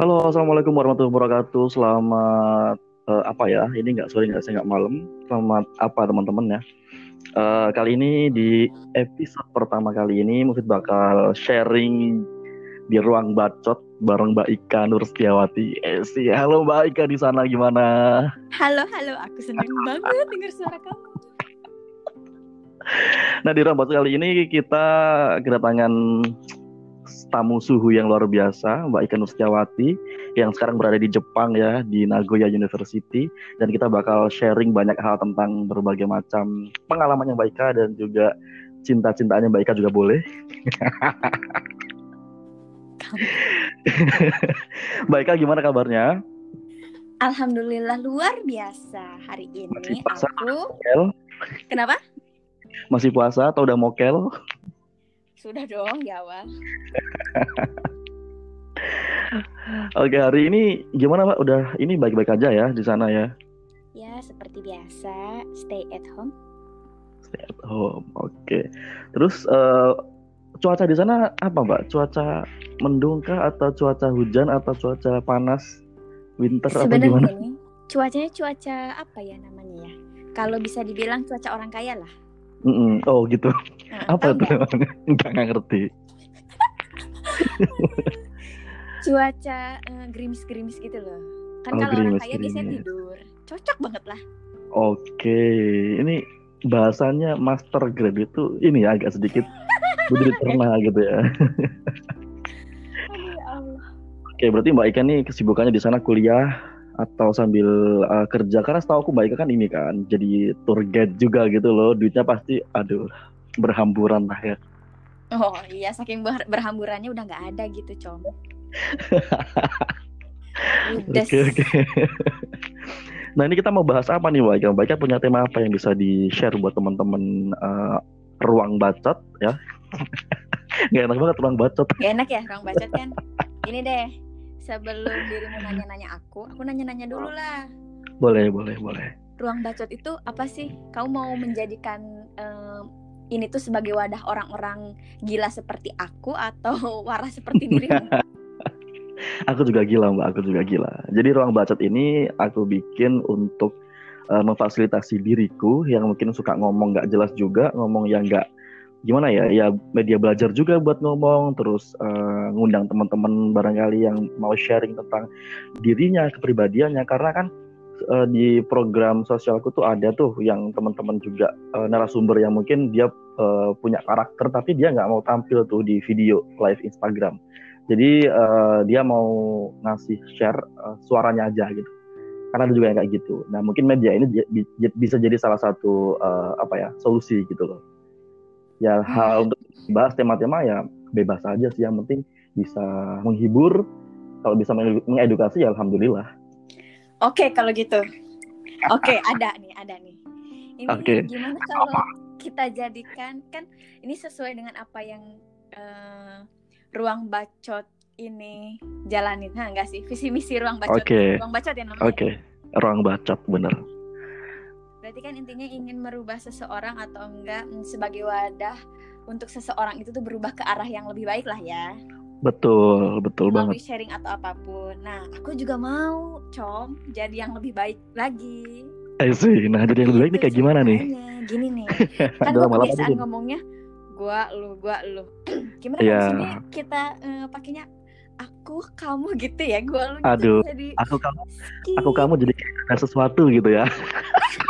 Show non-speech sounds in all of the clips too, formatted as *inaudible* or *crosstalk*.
Halo, assalamualaikum warahmatullahi wabarakatuh. Selamat uh, apa ya? Ini nggak sore nggak siang nggak malam. Selamat apa teman-teman ya? Uh, kali ini di episode pertama kali ini Mufid bakal sharing di ruang bacot bareng Mbak Ika Nur Setiawati. Eh, sih, halo Mbak Ika di sana gimana? Halo, halo. Aku senang *laughs* banget dengar suara kamu. Nah di ruang bacot kali ini kita kedatangan tamu suhu yang luar biasa, Mbak Ika Nurstiawati yang sekarang berada di Jepang ya, di Nagoya University dan kita bakal sharing banyak hal tentang berbagai macam pengalaman yang Mbak Ika dan juga cinta-cintaannya Mbak Ika juga boleh. *laughs* Mbak Ika gimana kabarnya? Alhamdulillah luar biasa hari ini Masih puasa, aku. mokel? Kenapa? Masih puasa atau udah mokel? Sudah dong di awal. Oke hari ini gimana Mbak? Udah ini baik-baik aja ya di sana ya? Ya seperti biasa, stay at home. Stay at home. Oke. Terus uh, cuaca di sana apa Mbak? Cuaca mendung kah atau cuaca hujan atau cuaca panas? Winter atau Sebenarnya gimana? ini cuacanya cuaca apa ya namanya ya? Kalau bisa dibilang cuaca orang kaya lah. Mm-mm. Oh gitu. Nah, Apa itu *laughs* nggak? namanya? Enggak nggak ngerti. *laughs* Cuaca eh, gerimis-gerimis gitu loh. Kan Oh, kalau orang kaya biasanya tidur. Cocok banget lah. Oke, ini bahasanya master grade itu ini ya agak sedikit udah pernah *laughs* gitu ya. Aduh ya Allah. Oke, berarti Mbak Ika nih kesibukannya di sana kuliah atau sambil uh, kerja karena setahu aku Mbak Ika kan ini kan jadi tour guide juga gitu loh. Duitnya pasti aduh berhamburan lah ya. Oh iya, saking ber- berhamburannya udah nggak ada gitu, com. *laughs* Oke, oke. *laughs* Nah, ini kita mau bahas apa nih Mbak Ika? Mbak Ika punya tema apa yang bisa di-share buat teman-teman uh, ruang bacot ya? *laughs* Nggak enak banget ruang bacot. Gak enak ya orang bacot kan? Ini deh, sebelum dirimu nanya-nanya aku, aku nanya-nanya dulu lah. Boleh, boleh, boleh. Ruang bacot itu apa sih? Kamu mau menjadikan em, ini tuh sebagai wadah orang-orang gila seperti aku atau *laughs* waras seperti dirimu? *laughs* Aku juga gila mbak, aku juga gila. Jadi ruang bacot ini aku bikin untuk uh, memfasilitasi diriku yang mungkin suka ngomong nggak jelas juga, ngomong yang nggak gimana ya, ya media belajar juga buat ngomong, terus uh, ngundang teman-teman barangkali yang mau sharing tentang dirinya, kepribadiannya, karena kan uh, di program sosialku tuh ada tuh yang teman-teman juga uh, narasumber yang mungkin dia uh, punya karakter tapi dia nggak mau tampil tuh di video live Instagram. Jadi uh, dia mau ngasih share uh, suaranya aja gitu. Karena ada juga yang kayak gitu. Nah mungkin media ini bisa jadi salah satu uh, apa ya solusi gitu loh. Ya hal untuk bahas tema-tema ya bebas aja sih. Yang penting bisa menghibur. Kalau bisa mengedu- mengedukasi ya alhamdulillah. Oke, kalau gitu. Oke, *laughs* ada nih, ada nih. Ini Oke. gimana kalau kita jadikan kan ini sesuai dengan apa yang eh, ruang bacot ini jalanin. Nah, enggak sih, visi misi ruang bacot. Oke. Ruang bacot ya namanya. Oke, ruang bacot bener. Berarti kan intinya ingin merubah seseorang atau enggak mm, sebagai wadah untuk seseorang itu tuh berubah ke arah yang lebih baik lah ya. Betul, betul Melalui banget. sharing atau apa pun. Nah, aku juga mau, Com, jadi yang lebih baik lagi. Eh sih, nah jadi yang lebih baik ini kayak gimana nih? Gini nih. *laughs* Kan gue kebiasaan ngomongnya gua lu gua lu. *clears throat* Gimana kalau sini kita eh, pakainya aku kamu gitu ya gua lu gitu. Aduh, jadi Aku kamu, skip. aku kamu jadi kayak sesuatu gitu ya. *laughs*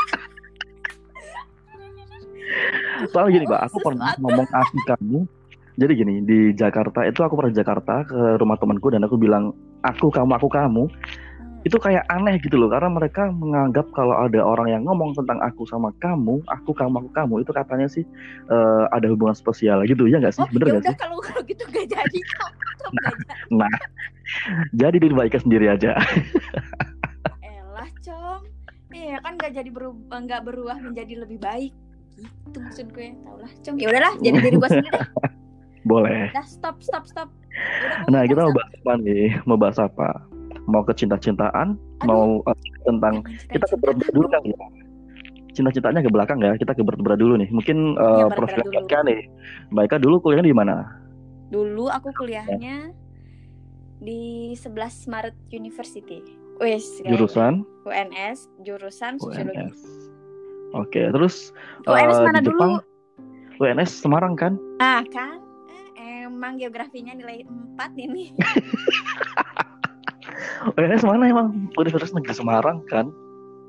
Soalnya gini, Mbak, aku pernah ngomong aku kamu. Jadi gini, di Jakarta itu aku pernah di Jakarta ke rumah temanku dan aku bilang aku kamu aku kamu. Hmm. Itu kayak aneh gitu loh karena mereka menganggap kalau ada orang yang ngomong tentang aku sama kamu, aku kamu aku kamu itu katanya sih eh, ada hubungan spesial gitu ya nggak sih? Oh, Bener ya nggak sih? kalau kalau *laughs* gitu gak jadi jadi. *laughs* Nah, jadi diri Mbak Ika sendiri aja. Elah, Com. Iya kan gak jadi berubah nggak berubah menjadi lebih baik. Gitu maksud gue. Tau lah, Com. Ya udahlah, jadi diri gue sendiri deh. *laughs* Boleh. Udah stop stop stop. Udah, Nah, kita mau bahas apa nih? Mau bahas apa? Mau ke cinta-cintaan? Aduh. Mau eh, tentang apa? kita ke berat dulu kan ya? Cinta-cintanya ke belakang ya. Kita ke berat dulu nih. Mungkin uh, Iya, berat-berat profil nih. Mbak Ika dulu kuliahnya di mana? Dulu aku kuliahnya di 11 Maret University. Wes, kayaknya. Jurusan UNS, jurusan sosiologi. Oke, terus UNS eh, mana di dulu? Jepang UNS Semarang kan? Ah, kan? Eh, Emang geografinya nilai 4 ini. *laughs* UNS mana emang? Universitas Negeri Semarang kan?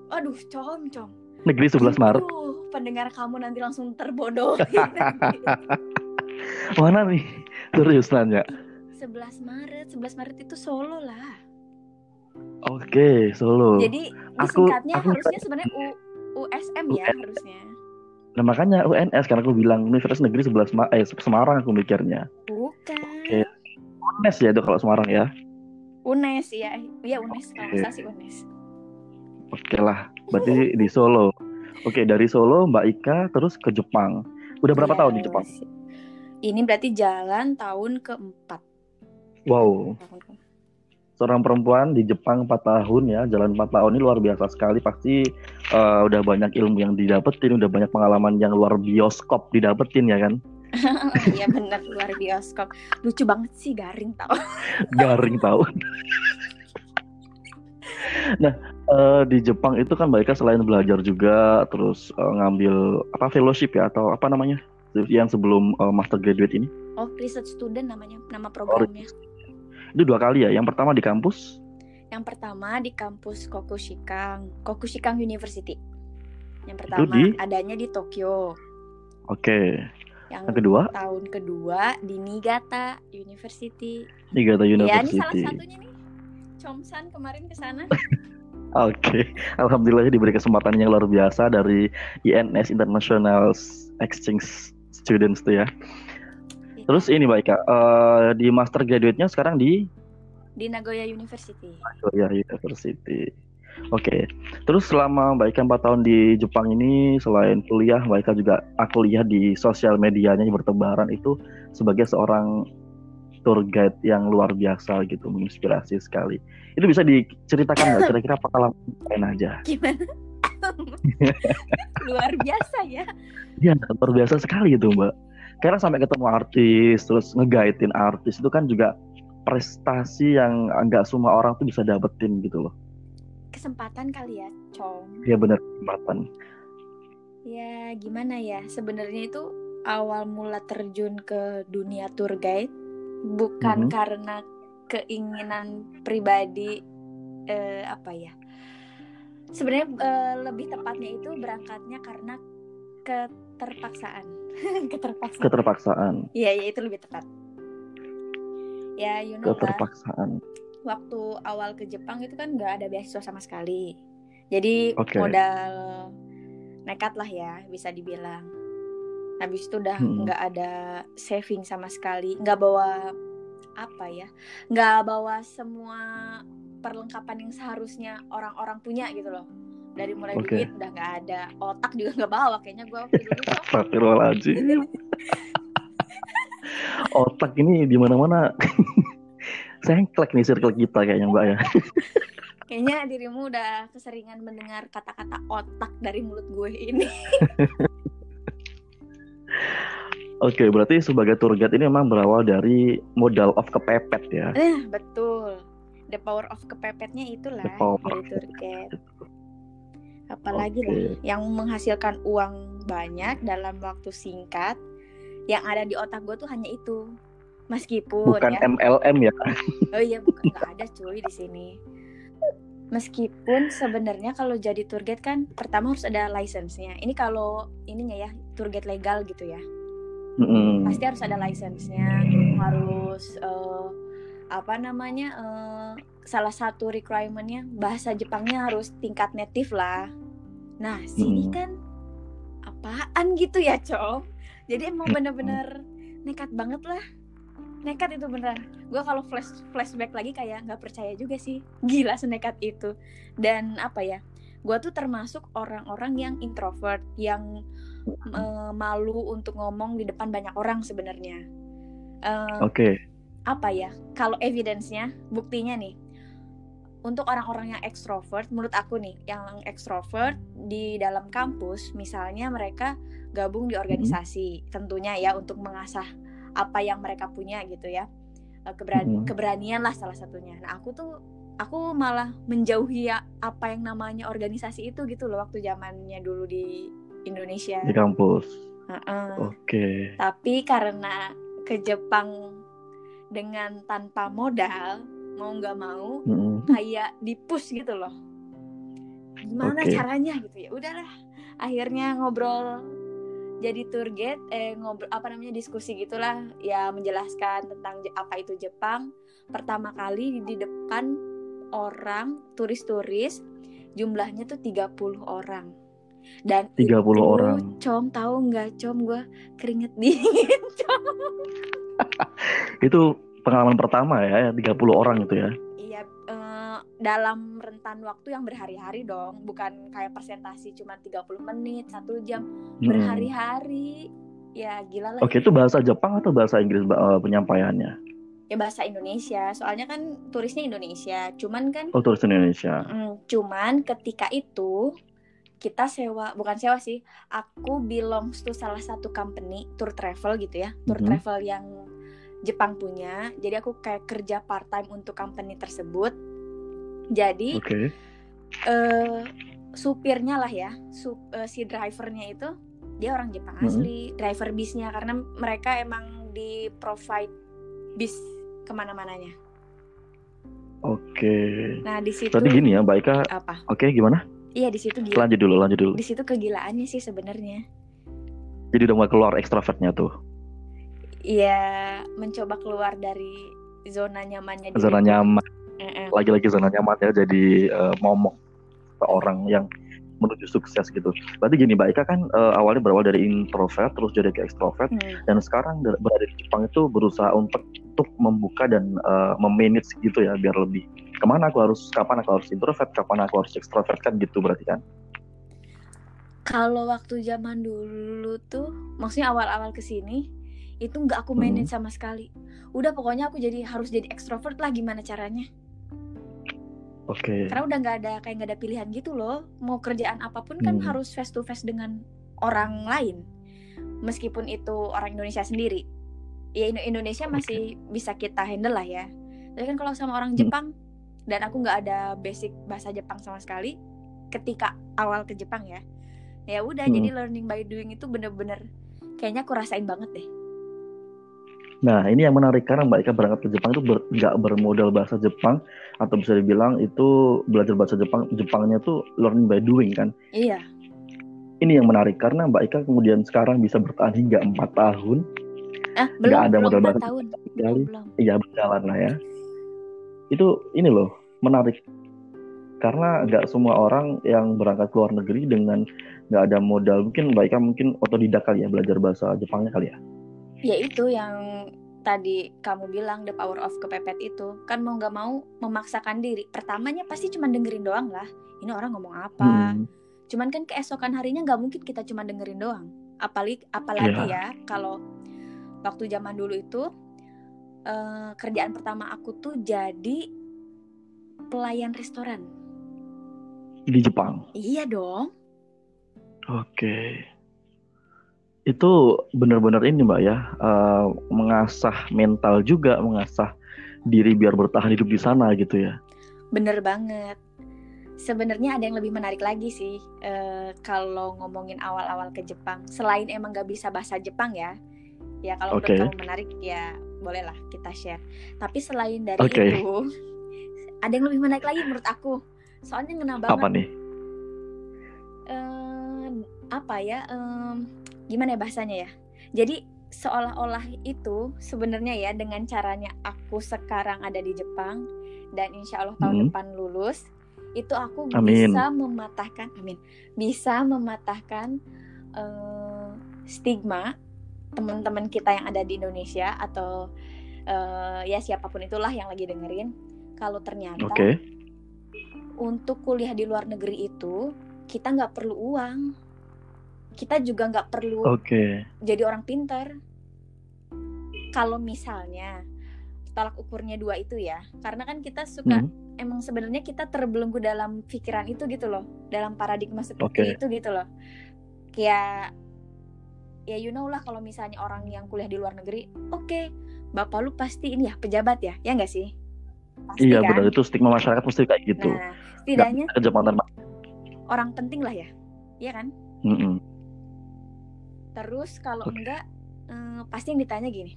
Aduh, com, com. Negeri 11 Maret. Aduh, pendengar kamu nanti langsung terbodoh. *laughs* Mana nih? Serius nanya. 11 Maret, 11 Maret itu Solo lah. Oke, Solo. Jadi Aku- disingkatnya aku- harusnya sebenarnya U, USM ya harusnya. Nah, makanya UNS karena aku bilang Universitas Negeri 11 Ma eh, Semarang aku mikirnya. Bukan. Oke. UNES ya itu kalau Semarang ya. UNES ya. Iya UNES kalau nggak salah sih UNES. Oke lah, berarti di Solo. Oke, dari Solo Mbak Ika terus ke Jepang. Udah berapa Iya, tahun di Jepang? Ini berarti jalan tahun keempat. Wow, Tahun ke- seorang perempuan di Jepang 4 tahun ya, jalan 4 tahun ini luar biasa sekali. Pasti eh, udah banyak ilmu yang didapetin, udah banyak pengalaman yang luar bioskop didapetin ya kan? *laughs* Iya bener luar bioskop. Lucu banget sih garing tau. *laughs* Garing tahu. nah, eh, di Jepang itu kan Ika selain belajar juga terus eh, ngambil apa fellowship ya atau apa namanya? Yang sebelum eh, master graduate ini. Oh research student namanya nama programnya. Itu dua kali ya. Yang pertama di kampus, Yang pertama di kampus Kokushikang, Kokushikang University. Yang pertama di? adanya di Tokyo. oke. Yang Yang kedua, tahun kedua di Niigata University. Niigata Ya ini salah University. satunya nih. Chomsan kemarin ke sana. *laughs* Oke, alhamdulillah diberi kesempatan yang luar biasa dari INS International Exchange Students tuh ya. Terus ini Mbak Ika, eh, di master graduate-nya sekarang di di Nagoya University. Nagoya University. Oke, terus selama Mbak Ika 4 tahun di Jepang ini selain kuliah, Mbak Ika juga aku lihat di sosial medianya yang bertebaran itu sebagai seorang tour guide yang luar biasa gitu, menginspirasi sekali. Itu bisa diceritakan nggak kira-kira pengalaman lain aja? *laughs* Gimana? *laughs* Luar biasa ya. Iya, luar biasa sekali itu Mbak. Karena sampai ketemu artis, terus ngeguidein artis itu kan juga prestasi yang nggak semua orang tuh bisa dapetin gitu loh. Kesempatan kali ya, Com. Iya benar kesempatan. Ya, gimana ya? Sebenarnya itu awal mula terjun ke dunia tour guide bukan Mhm. karena keinginan pribadi eh, apa ya? Sebenarnya eh, lebih tepatnya itu berangkatnya karena keterpaksaan. *laughs* keterpaksaan. Keterpaksaan, Iya, ya itu lebih tepat. Ya, you know lah. keterpaksaan. waktu awal ke Jepang itu kan nggak ada beasiswa sama sekali. Jadi Oke. modal nekat lah ya bisa dibilang. Habis itu udah Hmm. nggak ada saving sama sekali, nggak bawa apa ya, nggak bawa semua perlengkapan yang seharusnya orang-orang punya gitu loh. Dari mulai Oke. duit udah nggak ada, otak juga nggak bawa. Kayaknya gue waktu dulu Astagfirullahaladzim. *laughs* Otak ini di mana-mana. *laughs* Sengklek nih circle kita kayaknya Mbak ya. *laughs* kayaknya dirimu udah keseringan mendengar kata-kata otak dari mulut gue ini. Oke, berarti sebagai tour guide ini memang berawal dari modal of kepepet ya. Nah, betul. The power of kepepetnya itulah The power tour guide. Apalagi Oke. lah yang menghasilkan uang banyak dalam waktu singkat. Yang ada di otak gue tuh hanya itu. Meskipun Bukan ya. MLM ya. *laughs* Oh iya, bukan nggak ada cuy di sini. Meskipun sebenarnya kalau jadi tour guide kan pertama harus ada license-nya. Ini kalau ininya ya, tour guide legal gitu ya. Pasti harus ada license-nya harus eh, apa namanya eh, salah satu requirement-nya bahasa Jepangnya harus tingkat native lah nah sini Hmm. kan apaan gitu ya com jadi emang Hmm. bener-bener nekat banget lah. Nekat itu beneran. Gue kalau flash flashback lagi kayak nggak percaya juga sih. Gila senekat itu. Dan apa ya gue tuh termasuk orang-orang yang introvert yang eh, malu untuk ngomong di depan banyak orang sebenarnya. Eh, Oke. apa ya kalau evidence-nya buktinya nih untuk orang-orang yang ekstrovert menurut aku nih yang ekstrovert di dalam kampus misalnya mereka gabung di organisasi tentunya ya untuk mengasah apa yang mereka punya gitu ya uh, keberan Mm-mm. keberanian lah salah satunya nah aku tuh aku malah menjauhi ya apa yang namanya organisasi itu gitu loh waktu zamannya dulu di Indonesia di kampus. Heeh. Oke. tapi karena ke Jepang dengan tanpa modal mau nggak mau Mm-mm. kayak dipush gitu loh. Gimana Oke. caranya gitu ya? Udahlah akhirnya ngobrol jadi tour guide eh ngobrol apa namanya diskusi gitulah. Ya menjelaskan tentang apa itu Jepang. Pertama kali di depan orang turis-turis jumlahnya tuh 30 orang. Dan 30 itu, orang. com tahu nggak? Com gue keringet dingin *laughs* com Itu pengalaman pertama ya, 30 orang itu ya. Iya, eh, dalam rentan waktu yang berhari-hari dong, bukan kayak presentasi cuma 30 menit, satu jam, berhari-hari. Ya gila lah. Oke, itu bahasa Jepang atau bahasa Inggris eh, penyampaiannya? Ya bahasa Indonesia, soalnya kan turisnya Indonesia. Cuman kan, Oh, turis Indonesia. mm, cuman ketika itu kita sewa, bukan sewa sih, aku belongs to salah satu company tour travel gitu ya, tour Mhm. travel yang Jepang punya. Jadi aku kayak kerja part time untuk company tersebut. Jadi Oke. eh supirnya lah ya, sup- eh, si drivernya itu dia orang Jepang Mhm. asli, driver bisnya karena mereka emang di provide bis ke mana-mananya. Oke. Nah di situ Berarti gini ya, Mbak Ika. apa? Oke, gimana? Iya di situ gila. Lanjut dulu, lanjut dulu. Di situ kegilaannya sih sebenarnya. Jadi udah mulai keluar ekstrovertnya tuh. Iya mencoba keluar dari zona nyamannya. diri. Zona nyaman. Lagi-lagi zona nyaman ya, jadi eh, momok ke orang yang menuju sukses gitu. Berarti gini, Mbak Ika kan eh, awalnya berawal dari introvert, terus jadi ke ekstrovert, Hmm. dan sekarang ber- berada di Jepang itu berusaha untuk untuk membuka dan eh, memanage gitu ya biar lebih ke mana aku harus kapan aku harus introvert kapan aku harus ekstrovert kan gitu berarti kan Kalau waktu zaman dulu tuh, maksudnya awal-awal ke sini itu nggak aku manage sama sekali. Udah pokoknya aku jadi harus jadi ekstrovert lah gimana caranya. oke Karena udah nggak ada kayak nggak ada pilihan gitu loh. Mau kerjaan apa pun kan Hmm. harus face to face dengan orang lain. Meskipun itu orang Indonesia sendiri. Ya Indo- Indonesia masih bisa kita handle lah ya. Tapi kan kalau sama orang Hmm. Jepang dan aku nggak ada basic bahasa Jepang sama sekali ketika awal ke Jepang ya. Ya udah Hmm. jadi learning by doing itu bener-bener kayaknya aku rasain banget deh. Nah ini yang menarik karena Mbak Ika berangkat ke Jepang itu ber- nggak bermodal bahasa Jepang atau bisa dibilang itu belajar bahasa Jepang Jepangnya tuh learning by doing kan Iya. ini yang menarik karena Mbak Ika kemudian sekarang bisa bertahan hingga empat tahun Ah, belum ada belum modal bahasa tahun. sekali. Iya berjalan lah ya itu ini loh menarik karena nggak semua orang yang berangkat ke luar negeri dengan nggak ada modal mungkin Mbak Ika mungkin otodidak kali ya belajar bahasa Jepangnya kali ya Ya itu yang tadi kamu bilang the power of kepepet itu kan mau nggak mau memaksakan diri. Pertamanya pasti cuma dengerin doang lah. Ini orang ngomong apa. Hmm, Cuman kan keesokan harinya nggak mungkin kita cuma dengerin doang. Apalagi apalagi Iya. ya kalau waktu zaman dulu itu eh, kerjaan pertama aku tuh jadi pelayan restoran. di Jepang Iya dong. Oke. Itu benar-benar ini Mbak ya, eh, mengasah mental juga, mengasah diri biar bertahan hidup di sana gitu ya. Bener banget. Sebenarnya ada yang lebih menarik lagi sih eh, kalau ngomongin awal-awal ke Jepang. Selain emang gak bisa bahasa Jepang ya, ya kalau menurut kamu menarik ya bolehlah kita share. Tapi selain dari Oke. itu, ada yang lebih menarik lagi menurut aku. Soalnya ngena banget Apa nih? eh, apa ya? em, gimana ya bahasanya ya? Jadi seolah-olah itu sebenarnya ya dengan caranya aku sekarang ada di Jepang dan insya Allah tahun Hmm. depan lulus itu aku Amin. bisa mematahkan amin bisa mematahkan eh, stigma teman-teman kita yang ada di Indonesia atau eh, ya siapa pun itulah yang lagi dengerin kalau ternyata Oke. untuk kuliah di luar negeri itu kita nggak perlu uang kita juga nggak perlu Oke. jadi orang pintar kalau misalnya tolak ukurnya dua itu ya karena kan kita suka Hmm, emang sebenarnya kita terbelenggu dalam pikiran itu gitu loh dalam paradigma seperti Oke. itu gitu loh kayak ya you know lah kalau misalnya orang yang kuliah di luar negeri oke bapak lu pasti ini ya pejabat ya ya nggak sih Pasti iya kan? benar itu stigma masyarakat mesti kayak gitu nah setidaknya orang penting lah ya Iya kan Mm-mm. Terus kalau enggak eh, pasti yang ditanya gini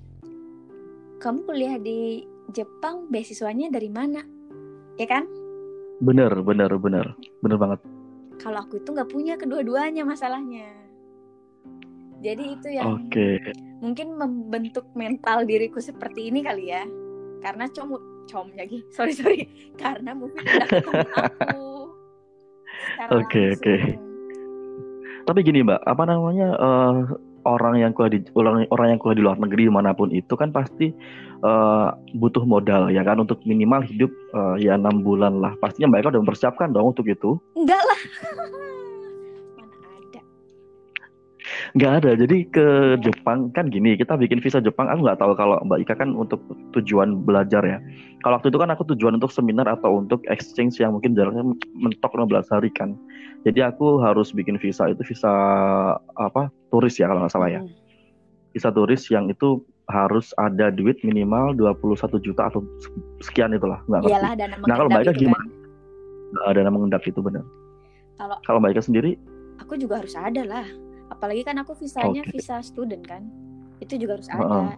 kamu kuliah di Jepang beasiswanya dari mana? Ya kan? Bener bener bener. Bener banget. Kalau aku itu nggak punya kedua-duanya masalahnya. Jadi itu yang oke. mungkin membentuk mental diriku seperti ini kali ya. Karena com com lagi. Sorry sorry. Karena mungkin udah ketemu *laughs* aku Oke, oke. langsung. Tapi gini mbak, apa namanya eh, orang yang kuliah di orang, orang yang kuliah di luar negeri di mana pun itu kan pasti eh, butuh modal ya kan untuk minimal hidup eh, ya enam bulan lah. Pastinya mereka udah mempersiapkan dong untuk itu. enggak lah *laughs* Nggak ada. Jadi ke Jepang kan gini, kita bikin visa Jepang. Aku nggak tahu kalau Mbak Ika kan untuk tujuan belajar ya. Kalau waktu itu kan aku tujuan untuk seminar atau untuk exchange yang mungkin jaraknya mentok 15 hari kan. Jadi aku harus bikin visa itu visa apa turis ya kalau nggak salah ya. Hmm. Visa turis yang itu harus ada duit minimal 21 juta atau sekian itulah nggak ngerti. iyalah dana Nah, kalau mengendap mereka itu gimana? kan. Nggak ada nama mengendap itu benar. kalau Kalau Mbak Ika sendiri, aku juga harus ada lah apalagi kan aku visanya Oke. visa student kan itu juga harus Heeh. ada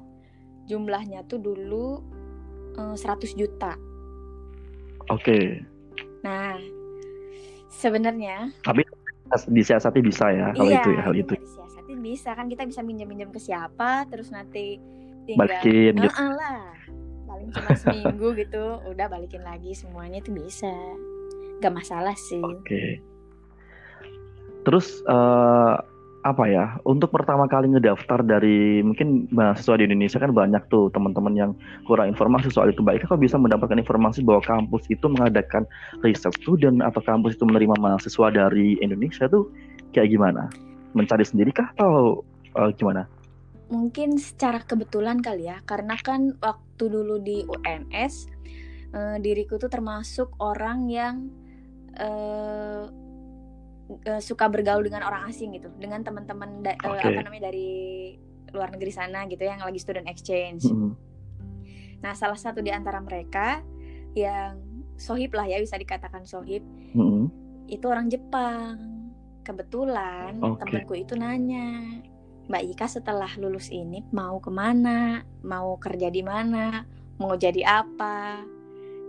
jumlahnya tuh dulu eh, 100 juta oke. nah sebenarnya Disiasati bisa ya hal iya itu ya hal ini itu. nggak disiasatin bisa kan kita bisa minjem minjem ke siapa terus nanti tinggal Balikin gitu. Lah paling cuma seminggu *laughs* gitu udah balikin lagi semuanya itu bisa gak masalah sih Oke. Terus eh, apa ya? Untuk pertama kali ngedaftar dari mungkin mahasiswa di Indonesia kan banyak tuh teman-teman yang kurang informasi soal itu. Ika kok bisa mendapatkan informasi bahwa kampus itu mengadakan riset student atau kampus itu menerima mahasiswa dari Indonesia tuh kayak gimana? Mencari sendiri kah atau eh, gimana? mungkin secara kebetulan kali ya karena kan waktu dulu di UNS eh, diriku tuh termasuk orang yang eh, eh, suka bergaul dengan orang asing gitu dengan teman-teman da- eh, Oke. apa namanya dari luar negeri sana gitu yang lagi student exchange Mm-mm. nah salah satu di antara mereka yang sohib lah ya bisa dikatakan sohib Mm-mm. itu orang Jepang kebetulan Oke. temanku itu nanya Mbak Ika setelah lulus ini mau ke mana mau kerja di mana mau jadi apa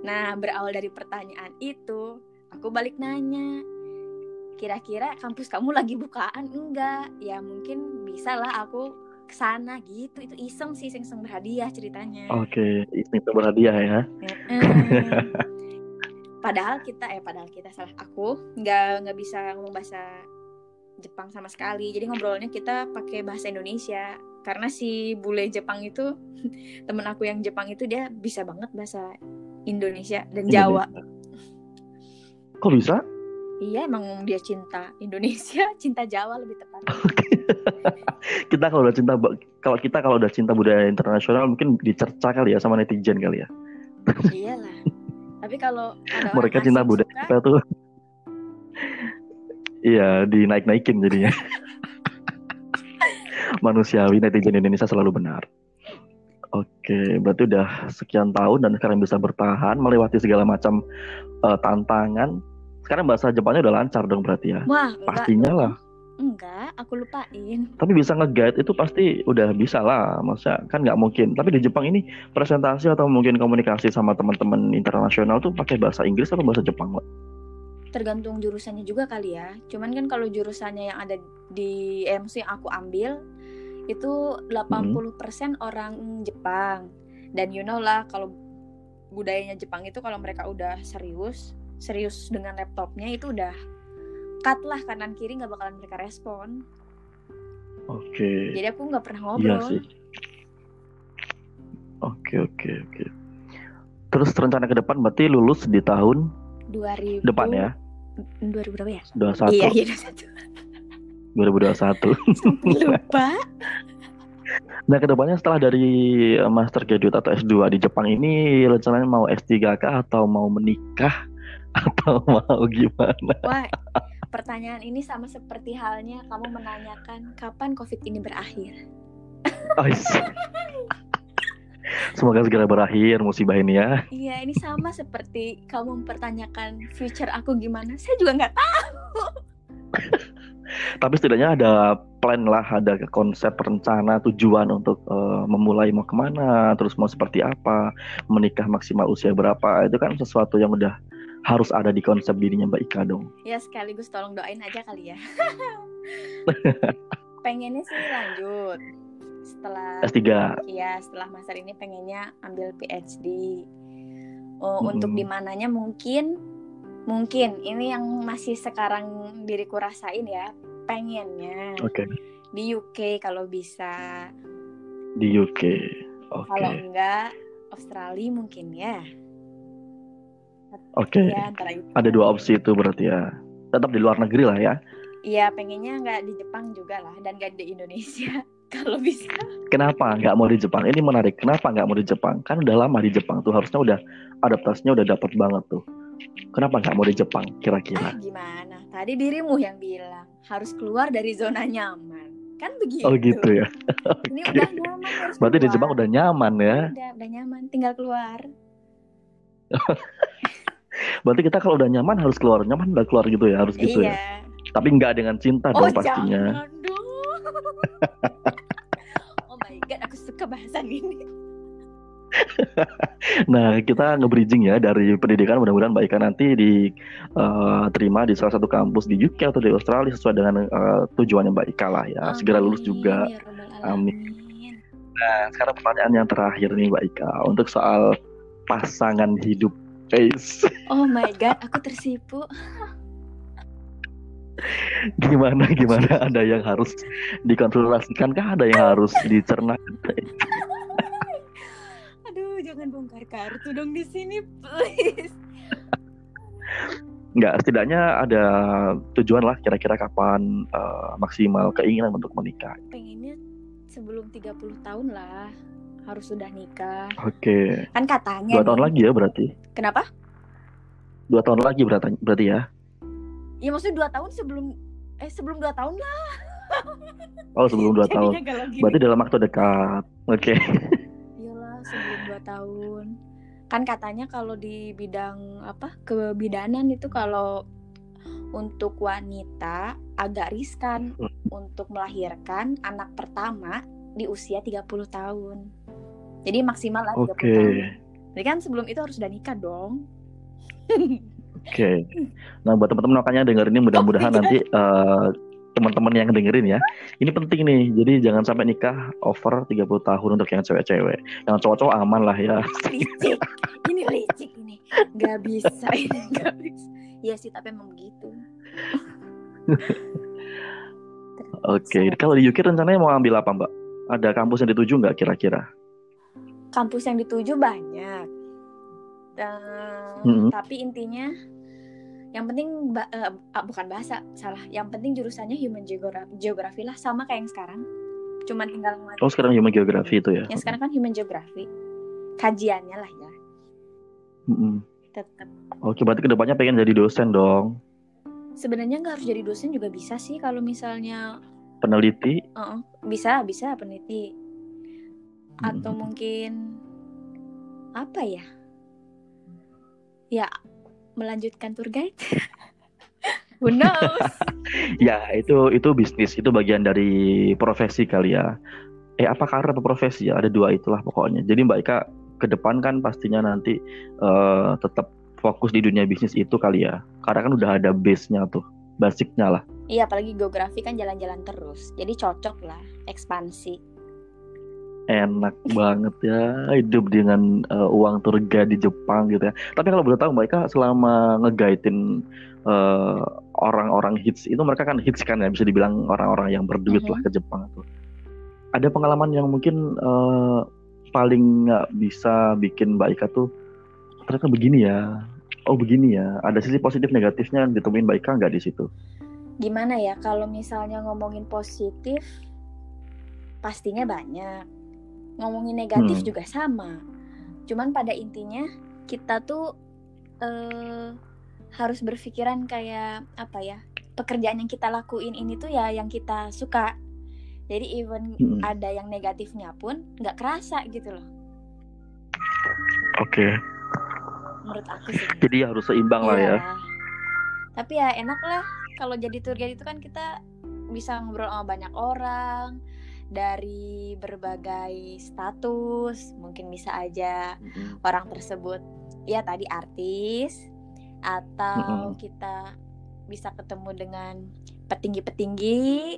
nah berawal dari pertanyaan itu aku balik nanya kira-kira kampus kamu lagi bukaan? Enggak. Ya mungkin bisa lah aku ke sana gitu. Itu iseng sih iseng berhadiah ceritanya. Oke, ini tuh berhadiah ya. Mm. padahal kita eh padahal kita salah aku nggak nggak bisa ngomong bahasa Jepang sama sekali. Jadi ngobrolnya kita pakai bahasa Indonesia. Karena si bule Jepang itu *laughs* temen aku yang Jepang itu dia bisa banget bahasa Indonesia dan Jawa. Kok bisa? Iya emang dia cinta Indonesia *laughs* cinta Jawa lebih tepat *laughs* Kita kalau udah cinta kalau kita kalau udah cinta budaya internasional mungkin dicerca kali ya sama netizen kali ya. iyalah tapi kalau Mereka cinta budaya suka, kita tuh. *laughs* Iya, dinaik-naikin jadinya. Manusiawi netizen Indonesia selalu benar. Oke, berarti udah sekian tahun dan sekarang bisa bertahan melewati segala macam eh, tantangan. Sekarang bahasa Jepangnya udah lancar dong berarti ya. wah enggak Pastinya lah. enggak aku lupain Tapi bisa nge-guide itu pasti udah bisa lah. Masa kan nggak mungkin. Tapi di Jepang ini presentasi atau mungkin komunikasi sama teman-teman internasional tuh pakai bahasa Inggris atau bahasa Jepang, Mbak? tergantung jurusannya juga kali ya. Cuman kan kalau jurusannya yang ada di MC yang aku ambil itu 80% orang Jepang. Dan you know lah kalau budayanya Jepang itu kalau mereka udah serius, serius dengan laptopnya itu udah cut lah kanan kiri nggak bakalan mereka respon. Oke. Jadi aku nggak pernah Iya ngobrol. sih. Oke, oke, oke. Terus rencana ke depan berarti lulus di tahun 2000 depan ya, 2000 berapa ya? 21, Iya, iya 21. 2021. *laughs* Lupa. Nah, ke depannya setelah dari eh, master graduate atau S2 di Jepang ini rencananya mau S3 kah atau mau menikah atau mau gimana? Wah, pertanyaan ini sama seperti halnya kamu menanyakan kapan COVID ini berakhir. Oh, is- Semoga segera berakhir musibah ini ya. Iya, ini sama seperti kamu mempertanyakan future aku gimana. Saya juga nggak tahu. Tapi setidaknya ada plan lah, ada konsep rencana tujuan untuk uh, memulai mau ke mana, terus mau seperti apa, menikah maksimal usia berapa. Itu kan sesuatu yang udah harus ada di konsep dirinya Mbak Ika dong. Ya sekaligus tolong doain aja kali ya. *laughs* Pengennya sih lanjut setelah S3. Iya, setelah master ini pengennya ambil PhD. Oh, hmm. untuk di mananya mungkin mungkin ini yang masih sekarang diriku rasain ya, pengennya. Oke. Okay. Di UK kalau bisa. Di UK. Oke. Okay. Kalau enggak Australia mungkin ya. Oke. Okay. Ya, Ada dua opsi itu berarti ya. Tetap di luar negeri lah ya. Iya, pengennya nggak di Jepang juga lah dan nggak di Indonesia *laughs* kalau bisa. Kenapa nggak mau di Jepang? Ini menarik. Kenapa nggak mau di Jepang? Kan udah lama di Jepang tuh harusnya udah adaptasinya udah dapat banget tuh. Kenapa nggak mau di Jepang kira-kira? Ah, gimana? Tadi dirimu yang bilang harus keluar dari zona nyaman. Kan begitu. Oh gitu ya. Ini udah nyaman. Berarti keluar. di Jepang udah nyaman ya? Udah, udah nyaman. Tinggal keluar. *laughs* Berarti kita kalau udah nyaman harus keluar. Nyaman udah keluar gitu ya, harus gitu ya? iya. ya. Tapi nggak dengan cinta oh, dong pastinya. Jangan *laughs* oh my god, aku suka bahasan ini. *laughs* nah kita nge-bridging ya dari pendidikan mudah-mudahan Mbak Ika nanti diterima uh, di salah satu kampus di UK atau di Australia sesuai dengan uh, tujuannya Mbak Ika lah ya Amin, segera lulus juga ya Amin. Nah sekarang pertanyaan yang terakhir nih Mbak Ika untuk soal pasangan hidup face. *laughs* Oh my god aku tersipu. Gimana gimana? Ada yang harus dikonsultasikan kah? Ada yang harus dicerna *laughs* aduh jangan bongkar kartu dong di sini please. Enggak, setidaknya ada tujuan lah kira-kira kapan uh, maksimal keinginan untuk menikah. Pengennya sebelum 30 tahun lah harus sudah nikah. Oke. Okay. Kan katanya. Dua nih. tahun lagi ya berarti. Kenapa? Dua tahun lagi berarti, berarti ya. Iya maksudnya dua tahun sebelum eh sebelum dua tahun lah. Oh sebelum dua *laughs* tahun. Berarti dalam waktu dekat. Oke. Okay. *laughs* Iyalah sebelum dua tahun. Kan katanya kalau di bidang apa kebidanan itu kalau untuk wanita agak riskan hmm. untuk melahirkan anak pertama di usia 30 tahun. Jadi maksimal lah 30 okay. tahun. Jadi kan sebelum itu harus udah nikah dong. Oke. Okay. Nah, buat teman-teman makanya dengerin ini mudah-mudahan oh, nanti uh, teman-teman yang dengerin ya. Ini penting nih. Jadi jangan sampai nikah over 30 tahun untuk yang cewek-cewek. Yang cowok-cowok aman lah ya. Licik. Ini licik ini. Gak bisa ini gak bisa. Iya sih, tapi emang begitu. *laughs* Oke, okay. kalau di UK rencananya mau ambil apa, Mbak? Ada kampus yang dituju nggak kira-kira? Kampus yang dituju banyak. Dan, mm -hmm. Tapi intinya yang penting uh, bukan bahasa salah. Yang penting jurusannya human geography lah sama kayak yang sekarang. Cuman tinggal oh sekarang human geography itu ya? Yang sekarang kan human geography kajiannya lah ya. Mm-hmm. tetap oke berarti ke depannya pengen jadi dosen dong? Sebenarnya nggak harus jadi dosen juga bisa sih kalau misalnya peneliti? Uh-uh, bisa bisa peneliti atau mm-hmm. mungkin apa ya ya melanjutkan tour guide? *laughs* Who knows? *laughs* ya itu itu bisnis itu bagian dari profesi kali ya. Eh apa karir apa profesi ya? Ada dua itulah pokoknya. Jadi Mbak Ika ke depan kan pastinya nanti uh, tetap fokus di dunia bisnis itu kali ya. Karena kan udah ada base-nya tuh, basicnya lah. Iya, apalagi geografi kan jalan-jalan terus. Jadi cocok lah ekspansi enak banget ya hidup dengan uh, uang turga di Jepang gitu ya. Tapi kalau boleh tahu mereka selama ngeguidein uh, orang-orang hits itu mereka kan hits kan ya bisa dibilang orang-orang yang berduit lah ke Jepang tuh. Ada pengalaman yang mungkin uh, paling nggak bisa bikin Mbak Ika tuh ternyata begini ya. Oh begini ya. Ada sisi positif negatifnya ditemuin Mbak Ika nggak di situ? Gimana ya kalau misalnya ngomongin positif pastinya banyak ngomongin negatif hmm. juga sama cuman pada intinya kita tuh uh, harus berpikiran kayak apa ya pekerjaan yang kita lakuin ini tuh ya yang kita suka jadi even hmm. ada yang negatifnya pun nggak kerasa gitu loh Oke. menurut aku sih Jadi harus seimbang lah ya. Iya. Tapi ya enak lah kalau jadi tour guide itu kan kita bisa ngobrol sama banyak orang dari berbagai status. Mungkin bisa aja Mm-mm. orang tersebut ya tadi artis atau Mm-mm. kita bisa ketemu dengan petinggi-petinggi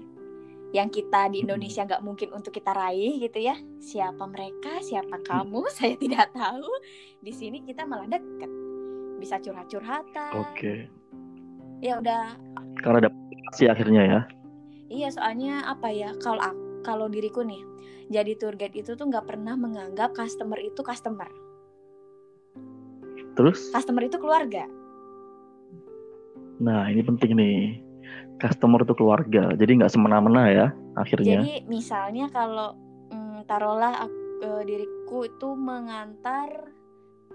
yang kita di. Indonesia nggak mungkin untuk kita raih gitu ya siapa mereka siapa kamu *laughs* saya tidak tahu di sini kita malah deket bisa curhat-curhatan Oke. ya udah Karena dapat sih akhirnya ya. iya soalnya apa ya kalau ak- kalau diriku nih jadi tour guide itu tuh nggak pernah menganggap customer itu customer Terus, customer itu keluarga nah ini penting nih. Customer itu keluarga, jadi nggak semena-mena ya akhirnya. Jadi misalnya kalau mm, taruhlah ak- eh, diriku itu mengantar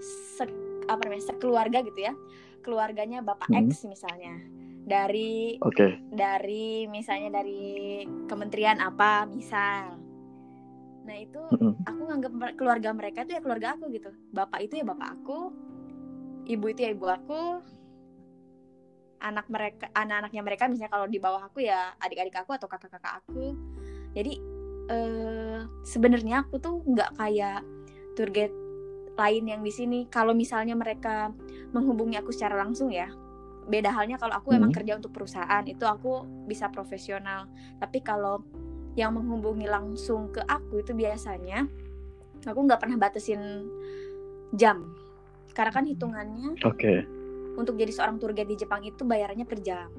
se apa namanya sekeluarga gitu ya, keluarganya bapak Hmm. X misalnya dari Oke. dari misalnya dari kementerian apa misal. Nah itu Mm-mm. aku nganggap keluarga mereka itu ya keluarga aku gitu. Bapak itu ya bapak aku, ibu itu ya ibu aku, anak mereka anak-anaknya mereka misalnya kalau di bawah aku ya adik-adik aku atau kakak-kakak aku. Jadi eh sebenarnya aku tuh nggak kayak tour guide lain yang di sini. Kalau misalnya mereka menghubungi aku secara langsung ya, beda halnya kalau aku emang Hmm. kerja untuk perusahaan itu aku bisa profesional. Tapi kalau yang menghubungi langsung ke aku itu biasanya aku nggak pernah batasin jam karena kan hitungannya Oke. untuk jadi seorang tour guide di Jepang itu bayarannya per jam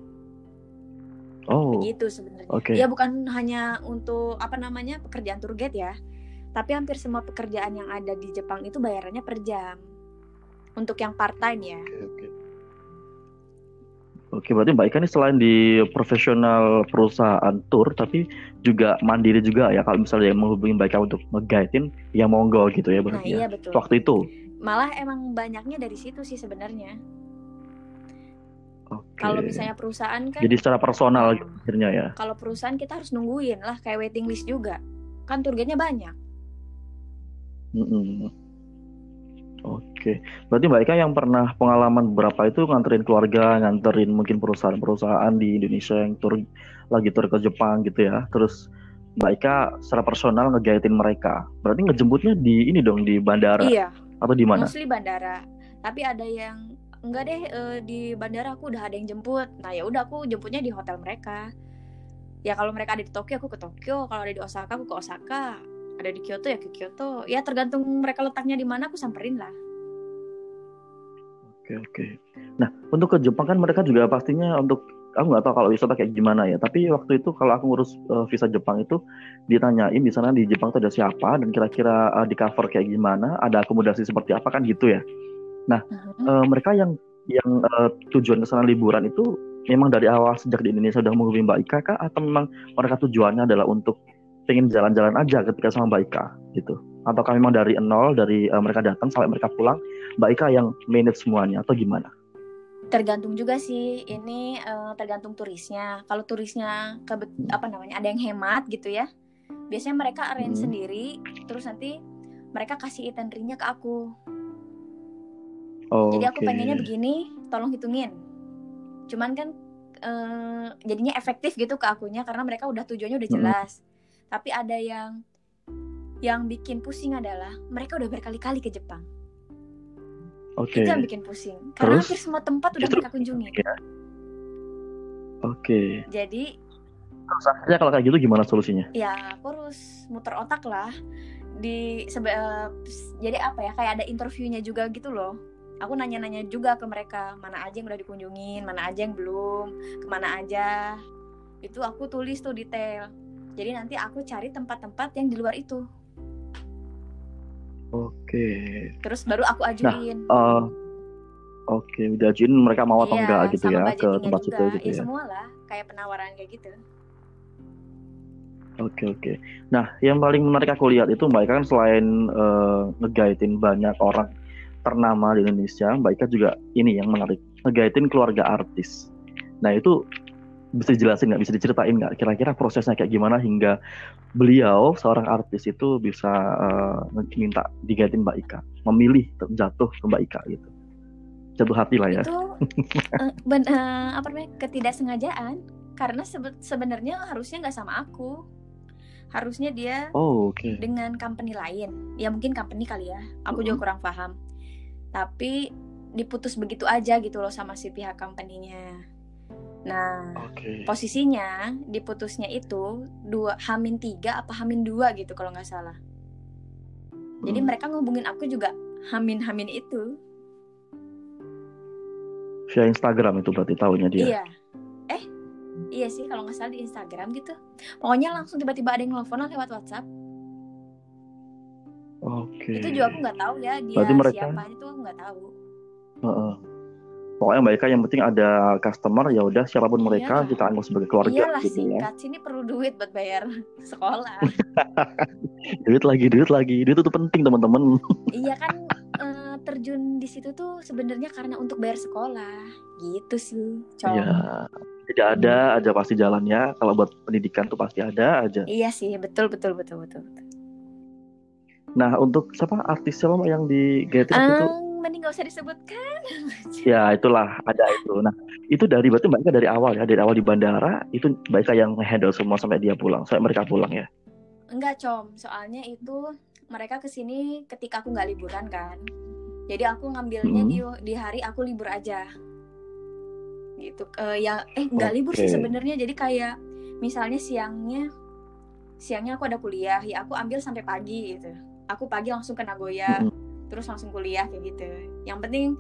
Oh. begitu sebenarnya Oke. ya bukan hanya untuk apa namanya pekerjaan tour guide ya tapi hampir semua pekerjaan yang ada di Jepang itu bayarannya per jam untuk yang part time ya Oke, oke. Oke, berarti Mbak Ika ini selain di profesional perusahaan tour, tapi juga mandiri juga ya. Kalau misalnya yang menghubungi Mbak Ika untuk nge-guide-in, ya monggo gitu ya nah berarti iya ya. betul Waktu itu. malah emang banyaknya dari situ sih sebenarnya kalau misalnya perusahaan kan Jadi secara personal gitu akhirnya ya. kalau perusahaan kita harus nungguin lah kayak waiting list juga kan tour guide-nya banyak Mm-mm. Oke, berarti Mbak Ika yang pernah pengalaman berapa itu nganterin keluarga, nganterin mungkin perusahaan-perusahaan di Indonesia yang tur lagi tur ke Jepang gitu ya. Terus Mbak Ika secara personal nge-guide-in mereka. Berarti ngejemputnya di ini dong di bandara? Iya. Atau di mana? mostly bandara. Tapi ada yang enggak deh eh, di bandara aku udah ada yang jemput. Nah ya udah aku jemputnya di hotel mereka. Ya kalau mereka ada di Tokyo aku ke Tokyo. Kalau ada di Osaka aku ke Osaka ada di Kyoto ya ke Kyoto ya tergantung mereka letaknya di mana aku samperin lah Oke oke. Nah untuk ke Jepang kan mereka juga pastinya untuk aku nggak tahu kalau wisata kayak gimana ya. Tapi waktu itu kalau aku ngurus eh, visa Jepang itu ditanyain di sana di Jepang itu ada siapa dan kira-kira eh, di cover kayak gimana, ada akomodasi seperti apa kan gitu ya. Mhm. Eh, mereka yang yang eh, tujuan ke sana liburan itu memang dari awal sejak di Indonesia udah menghubungi Mbak Ika kah atau memang mereka tujuannya adalah untuk pengen jalan-jalan aja ketika sama Mbak Ika gitu? Ataukah memang dari nol dari eh, mereka datang sampai mereka pulang Mbak Ika yang manage semuanya atau gimana? tergantung juga sih ini eh, tergantung turisnya kalau turisnya kebet apa namanya ada yang hemat gitu ya biasanya mereka arrange Hmm. sendiri terus nanti mereka kasih itinerary-nya ke aku Oh, Jadi aku oke. pengennya begini, tolong hitungin. Cuman kan eh, jadinya efektif gitu ke akunya karena mereka udah tujuannya udah Mm-mm. jelas. Tapi ada yang yang bikin pusing adalah mereka udah berkali-kali ke Jepang. Oke. Itu yang bikin pusing. Karena Terus? hampir semua tempat udah Justru- mereka kunjungi. Ya. Oke. Jadi Terus akhirnya kalau kayak gitu gimana solusinya? ya aku harus muter otak lah di sebe- eh, jadi apa ya kayak ada interviewnya juga gitu loh aku nanya-nanya juga ke mereka mana aja yang udah dikunjungin mana aja yang belum ke mana aja itu aku tulis tuh detail jadi nanti aku cari tempat-tempat yang di luar itu Oke. terus baru aku ajuin Eh, Oke, udah ajuin mereka mau atau Iya, enggak gitu ya ke tempat juga. situ gitu ya ya. semua lah kayak penawaran kayak gitu Oke oke. Nah, yang paling menarik aku lihat itu Mbak Ika kan selain eh, nge-guide-in banyak orang ternama di Indonesia, Mbak Ika juga ini yang menarik, nge-guide-in keluarga artis. Nah, itu bisa dijelasin nggak, bisa diceritain nggak? Kira-kira prosesnya kayak gimana hingga beliau seorang artis itu bisa uh, minta digantiin Mbak Ika, memilih jatuh ke Mbak Ika gitu. Jatuh hati lah ya. Itu uh, *laughs* ben, uh, apa namanya ketidaksengajaan? Karena sebe sebenarnya harusnya nggak sama aku. Harusnya dia oh, okay. dengan company lain. Ya mungkin company kali ya. Aku juga kurang paham. Tapi diputus begitu aja gitu loh sama si pihak company-nya nah okay. posisinya diputusnya itu dua hamin tiga apa hamin dua gitu kalau nggak salah hmm. jadi mereka ngubungin aku juga hamin hamin itu via Instagram itu berarti tahunya dia iya iya sih kalau nggak salah di Instagram gitu pokoknya langsung tiba-tiba ada yang nelfon lewat WhatsApp Oke. Okay. Itu juga aku nggak tahu ya dia Berarti mereka... siapa itu aku nggak tahu. Uh -uh. Pokoknya mereka yang penting ada customer ya udah siapa pun iya. mereka kita anggap sebagai keluarga Iyalah gitu ya. singkat sini perlu duit buat bayar *laughs* sekolah. *laughs* duit lagi, duit lagi, duit itu penting teman-teman. *laughs* iya kan uh, terjun di situ tuh sebenarnya karena untuk bayar sekolah gitu sih. Iya tidak ada hmm. aja pasti jalannya kalau buat pendidikan tuh pasti ada aja iya sih betul betul betul betul, nah untuk siapa artis siapa yang di Gator um, itu mending gak usah disebutkan. *laughs* Ya itulah ada itu. Nah itu dari berarti mereka dari awal ya dari awal di bandara itu mereka yang handle semua sampai dia pulang sampai mereka pulang ya? Enggak com. Soalnya itu mereka ke sini ketika aku nggak liburan kan. Jadi aku ngambilnya hmm. di di hari aku libur aja. Gitu uh, ya eh nggak okay. libur sih sebenarnya. Jadi kayak misalnya siangnya siangnya aku ada kuliah ya aku ambil sampai pagi gitu. Aku pagi langsung ke Nagoya mm -hmm. Terus langsung kuliah kayak gitu yang penting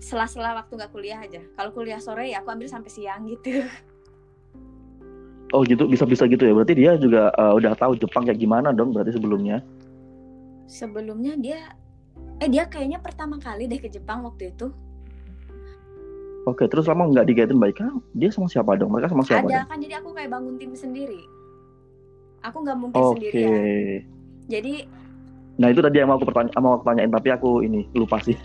sela-sela waktu nggak kuliah aja kalau kuliah sore ya aku ambil sampai siang gitu oh gitu bisa-bisa gitu ya berarti dia juga uh, udah tahu Jepang kayak gimana dong berarti sebelumnya sebelumnya dia eh dia kayaknya pertama kali deh ke Jepang waktu itu Oke, terus lama nggak digaitin baik kan? Dia sama siapa dong? Mereka sama siapa? Ada dong? kan, jadi aku kayak bangun tim sendiri. Aku nggak mungkin okay. sendiri ya. Jadi Nah itu tadi yang mau aku pertanya mau aku tanyain tapi aku ini lupa sih.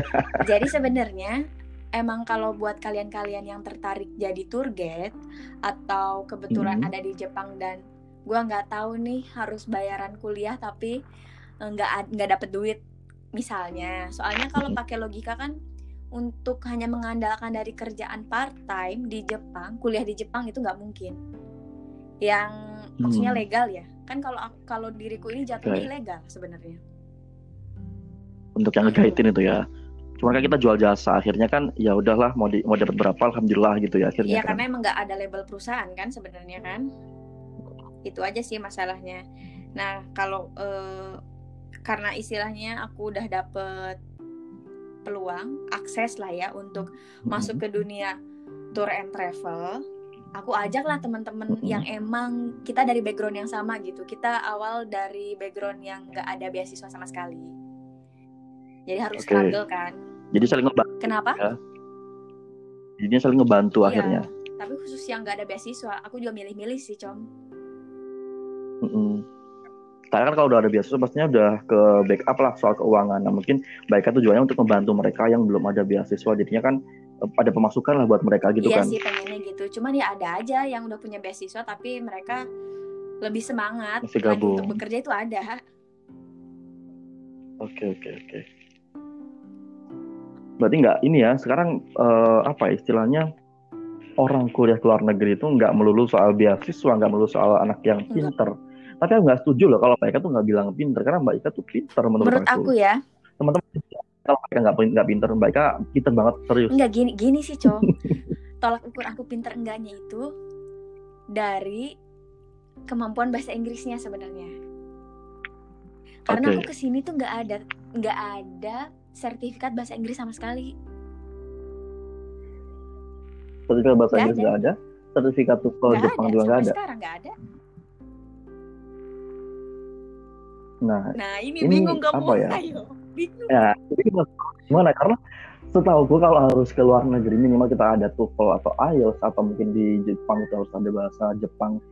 *laughs* jadi sebenarnya emang kalau buat kalian-kalian yang tertarik jadi tour guide atau kebetulan hmm. ada di Jepang dan gua nggak tahu nih harus bayaran kuliah tapi eh, nggak nggak dapet duit misalnya. Soalnya kalau pakai logika kan untuk hanya mengandalkan dari kerjaan part time di Jepang, kuliah di Jepang itu nggak mungkin. Yang maksudnya legal ya. Kan kalau kalau diriku ini jatuhnya okay. ilegal sebenarnya. Untuk yang ngegaitin itu ya. Cuma kan kita jual jasa, akhirnya kan ya udahlah mau di, mau dapat berapa alhamdulillah gitu ya akhirnya. Iya, kan. karena emang nggak ada label perusahaan kan sebenarnya kan. Itu aja sih masalahnya. Nah, kalau eh, karena istilahnya aku udah dapet peluang akses lah ya untuk mm-hmm. masuk ke dunia tour and travel aku ajak lah teman-teman mm-hmm. yang emang kita dari background yang sama gitu kita awal dari background yang nggak ada beasiswa sama sekali jadi harus okay. struggle kan jadi saling ngebantu kenapa ya? jadinya saling ngebantu iya, akhirnya tapi khusus yang nggak ada beasiswa aku juga milih-milih sih com mm-hmm karena kan kalau udah ada beasiswa pastinya udah ke backup lah soal keuangan. Nah mungkin baiknya tujuannya untuk membantu mereka yang belum ada beasiswa. Jadinya kan ada pemasukan lah buat mereka gitu iya kan. Iya sih pengennya gitu. Cuman ya ada aja yang udah punya beasiswa tapi mereka lebih semangat Masih gabung. untuk bekerja itu ada. Oke oke oke. Berarti nggak ini ya sekarang uh, apa istilahnya orang kuliah ke luar negeri itu nggak melulu soal beasiswa, nggak melulu soal anak yang pinter. Enggak tapi aku nggak setuju loh kalau Mbak Ika tuh nggak bilang pinter karena Mbak Ika tuh pinter menurut, menurut aku. aku ya. Teman-teman kalau Ika nggak nggak pinter, Ika pinter banget serius. Enggak gini gini sih cowok. *laughs* Tolak ukur aku pinter enggaknya itu dari kemampuan bahasa Inggrisnya sebenarnya. Karena okay. aku ke sini tuh nggak ada nggak ada sertifikat bahasa Inggris sama sekali. Sertifikat bahasa Inggris nggak ada. Sertifikat tuh kalau Jepang juga nggak ada. Sekarang nggak ada. Nah, nah ini, ini bingung kamu apa ya? Ayo, bingung. Ya, jadi gimana? Karena setahu gue kalau harus ke luar negeri minimal kita ada TOEFL atau IELTS atau mungkin di Jepang itu harus ada bahasa Jepang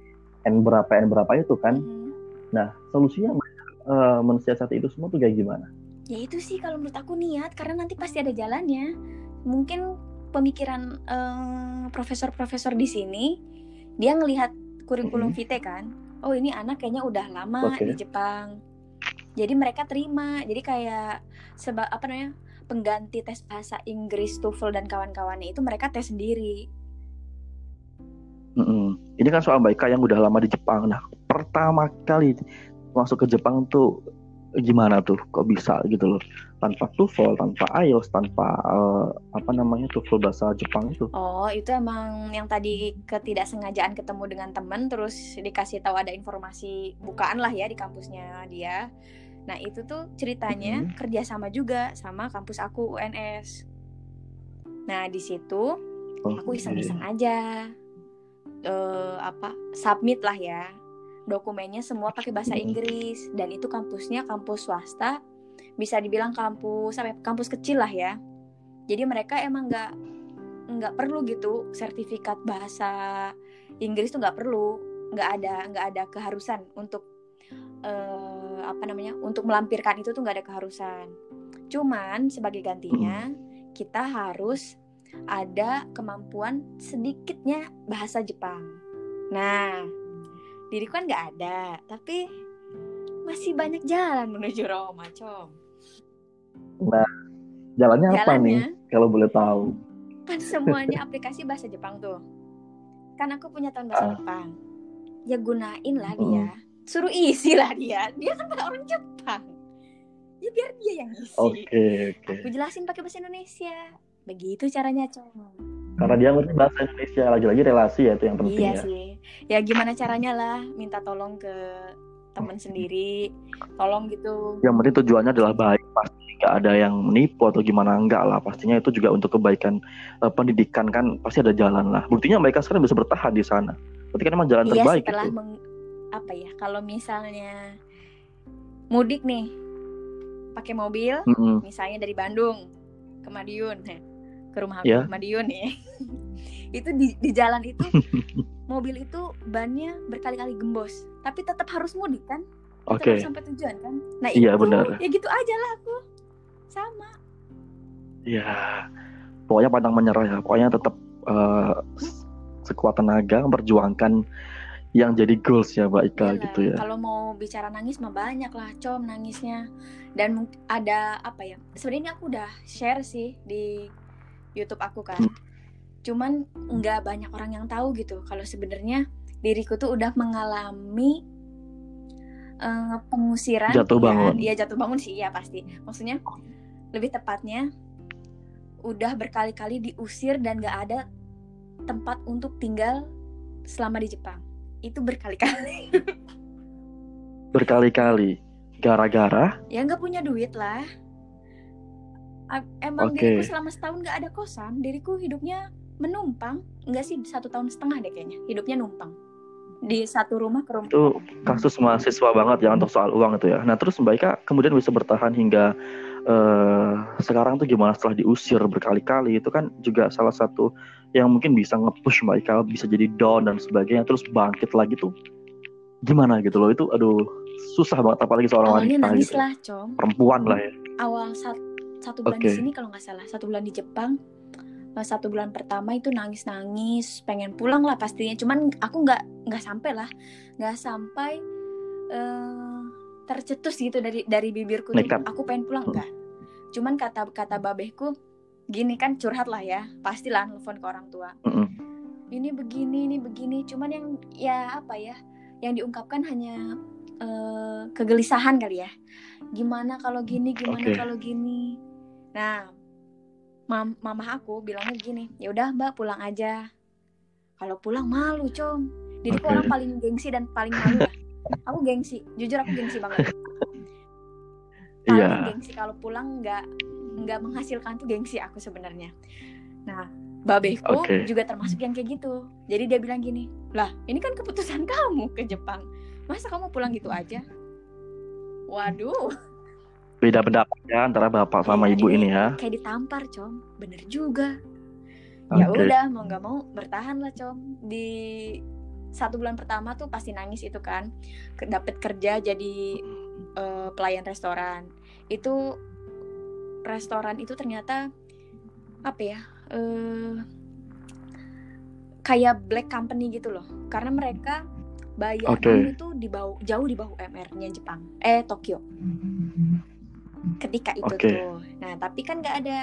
N berapa N berapa itu kan. Hmm. Nah, solusinya uh, mensiasati itu semua tuh kayak gimana? Ya itu sih kalau menurut aku niat karena nanti pasti ada jalannya. Mungkin pemikiran eh, profesor-profesor di sini dia ngelihat kurikulum Mhm. vitae kan oh ini anak kayaknya udah lama Oke. di Jepang jadi mereka terima jadi kayak sebab apa namanya pengganti tes bahasa Inggris TOEFL dan kawan-kawannya itu mereka tes sendiri Mm-mm. Ini kan soal Baika yang udah lama di Jepang. Nah, pertama kali masuk ke Jepang tuh gimana tuh? Kok bisa gitu loh? Tanpa TOEFL, tanpa IELTS, tanpa eh, apa namanya TOEFL bahasa Jepang itu. Oh, itu emang yang tadi ketidaksengajaan ketemu dengan temen terus dikasih tahu ada informasi bukaan lah ya di kampusnya dia. Nah, itu tuh ceritanya Mhm. kerjasama juga sama kampus aku UNS. Nah, di situ aku Oke. iseng-iseng aja eh apa submit lah ya dokumennya semua pakai bahasa. Inggris dan itu kampusnya kampus swasta bisa dibilang kampus apa ya, kampus kecil lah ya jadi mereka emang nggak nggak perlu gitu sertifikat bahasa Inggris tuh nggak perlu nggak ada nggak ada keharusan untuk eh, apa namanya untuk melampirkan itu tuh nggak ada keharusan cuman sebagai gantinya kita harus ada kemampuan sedikitnya bahasa Jepang. Nah, diriku kan nggak ada, tapi masih banyak jalan menuju Roma, com. Nah, jalannya apa nih? Jalannya Kalau boleh tahu. kan semuanya aplikasi bahasa Jepang tuh. Kan aku punya tahun bahasa Ah. Jepang. Ya gunain lah dia. Suruh isi lah dia. Dia kan pada orang Jepang. Ya biar dia yang isi. Oke, oke. Aku jelasin pakai bahasa Indonesia. Begitu caranya, com. Karena dia ngerti bahasa Indonesia, lagi-lagi relasi ya itu yang penting Iya ya. sih. Ya gimana caranya lah, minta tolong ke temen sendiri, tolong gitu. Yang penting tujuannya adalah baik, pasti nggak ada yang menipu atau gimana enggak lah. Pastinya itu juga untuk kebaikan eh, pendidikan kan pasti ada jalan lah. Buktinya mereka sekarang bisa bertahan di sana. Berarti kan emang jalan Iya terbaik setelah itu. meng- apa ya? Kalau misalnya mudik nih, pakai mobil, Mm-mm. misalnya dari Bandung ke Madiun, ke rumah aku Ya. Madiun nih. *laughs* itu di, di jalan itu *laughs* mobil itu bannya berkali-kali gembos, tapi tetap harus mudik kan? Tetap Oke. harus sampai tujuan kan? Nah Iya, itu benar. ya gitu aja lah aku, sama. Ya, pokoknya pantang menyerah ya. Pokoknya tetap eh, sekuat tenaga memperjuangkan yang jadi goals ya Mbak Ika Iyalah, gitu ya. Kalau mau bicara nangis mah banyak lah, com nangisnya. Dan ada apa ya? Sebenarnya aku udah share sih di YouTube aku kan. Hmm. Cuman nggak banyak orang yang tahu gitu. Kalau sebenarnya diriku tuh udah mengalami eh, pengusiran. Jatuh Iya, bangun. Iya jatuh bangun sih, ya pasti. Maksudnya lebih tepatnya udah berkali-kali diusir dan nggak ada tempat untuk tinggal selama di Jepang. Itu berkali-kali. *laughs* Berkali-kali. Gara-gara? Ya nggak punya duit lah. Emang Oke. diriku selama setahun nggak ada kosan. Diriku hidupnya menumpang. Nggak sih satu tahun setengah deh kayaknya. Hidupnya numpang. Di satu rumah ke rumah. Itu kasus mahasiswa banget ya untuk soal uang itu ya. Nah terus Mbak Ika kemudian bisa bertahan hingga eh, sekarang tuh gimana setelah diusir berkali-kali? Itu kan juga salah satu yang mungkin bisa nge-push Mbak Ika bisa jadi down dan sebagainya terus bangkit lagi tuh gimana gitu loh. Itu aduh susah banget apalagi seorang awalnya wanita nangis gitu. lah com perempuan lah ya. Awal sat- satu bulan di Oke. sini kalau nggak salah satu bulan di Jepang. Satu bulan pertama itu nangis nangis pengen pulang lah pastinya. Cuman aku nggak nggak sampai lah. Nggak sampai eh, tercetus gitu dari dari bibirku. Nekat. aku pengen pulang Hmm. enggak cuman kata kata babehku gini kan curhat lah ya pastilah nelfon ke orang tua. Mm-mm. ini begini ini begini cuman yang ya apa ya yang diungkapkan hanya eh, kegelisahan kali ya. Gimana kalau gini gimana Oke. kalau gini. Nah mam mamah aku bilangnya gini ya udah mbak pulang aja. Kalau pulang malu com diriku Oke. orang paling gengsi dan paling malu lah. Aku gengsi jujur aku gengsi banget. *laughs* Paling iya gengsi kalau pulang nggak nggak menghasilkan tuh gengsi aku sebenarnya. Nah babehku Oke. juga termasuk yang kayak gitu. Jadi dia bilang gini lah ini kan keputusan *laughs* kamu ke Jepang. Masa kamu pulang gitu aja? Waduh. Beda pendapat ya antara bapak sama Iya, ibu ini ya. kayak ditampar com bener juga. Ya Oke. udah mau nggak mau bertahan lah com di satu bulan pertama tuh pasti nangis itu kan. Dapet kerja jadi eh, pelayan restoran. Itu restoran itu ternyata apa ya eh kayak black company gitu loh. Karena mereka bayaran Oke. itu di bawah jauh di bawah UMR-nya Jepang. Eh Tokyo. Ketika itu Oke. tuh. Nah tapi kan nggak ada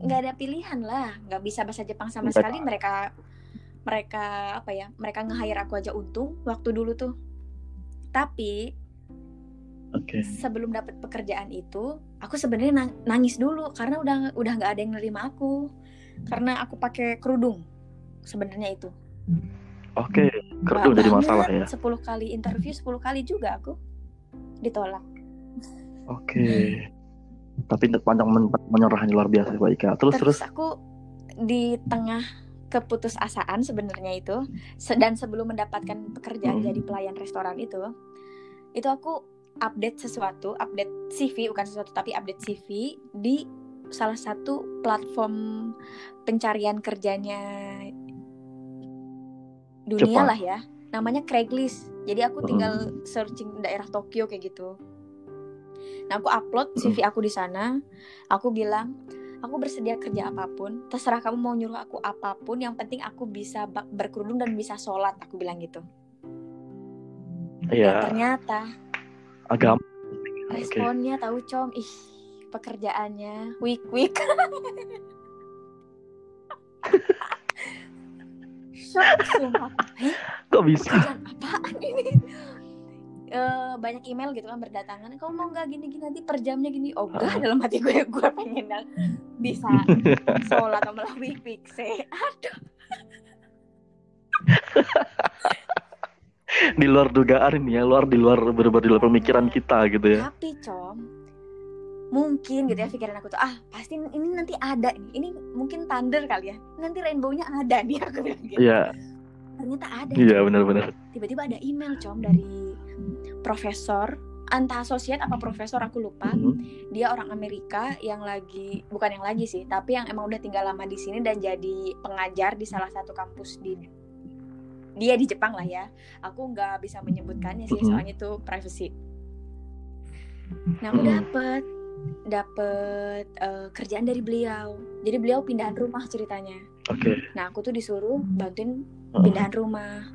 nggak ada pilihan lah. Nggak bisa bahasa Jepang sama Nggak. sekali. Mereka mereka apa ya mereka nge-hire aku aja untung waktu dulu tuh. Tapi Oke. sebelum dapat pekerjaan itu aku sebenarnya nang- nangis dulu karena udah udah nggak ada yang nerima aku karena aku pakai kerudung sebenarnya itu Oke. Kerudung jadi masalah ya. 10 kali interview 10 kali juga aku ditolak Oke. Tapi panjang men- menyerahnya luar biasa Mbak Ika. Terus terus. terus aku di tengah keputusasaan sebenarnya itu dan sebelum mendapatkan pekerjaan Hmm. jadi pelayan restoran itu itu aku update sesuatu update CV bukan sesuatu tapi update CV di salah satu platform pencarian kerjanya dunia Jepang. lah ya. Namanya Craigslist. Jadi aku tinggal searching daerah Tokyo kayak gitu. Nah aku upload CV aku di sana. Aku bilang aku bersedia kerja apa pun terserah kamu mau nyuruh aku apa pun yang penting aku bisa berkerudung dan bisa sholat aku bilang gitu. Iya. ternyata Agama. responnya tahu com ih pekerjaannya. Week week. *laughs* Shock sumpah? Kok bisa? pekerjaan apaan ini? Eh, banyak email gitu kan berdatangan. Kamu mau nggak gini gini nanti per jamnya gini. Oh enggak dalam hati gue gue pengen dal- bisa *laughs* sholat sama melalui fikse aduh *laughs* *laughs* Di luar dugaan ini ya, luar di luar benar di luar pemikiran kita gitu ya. tapi com mungkin gitu ya pikiran aku tuh ah pasti ini nanti ada nih ini mungkin thunder kali ya nanti rainbow-nya ada nih *laughs* aku bilang gitu Iya, ternyata ada iya Com. benar-benar. tiba-tiba ada email com dari profesor entah asosiat apa profesor aku lupa Mhm. dia orang Amerika yang lagi bukan yang lagi sih tapi yang emang udah tinggal lama di sini dan jadi pengajar di salah satu kampus di dia di Jepang lah ya. Aku nggak bisa menyebutkannya sih soalnya itu privacy. Nah aku dapet dapet eh, kerjaan dari beliau. Jadi beliau pindahan rumah ceritanya. Oke. nah aku tuh disuruh bantuin pindahan rumah.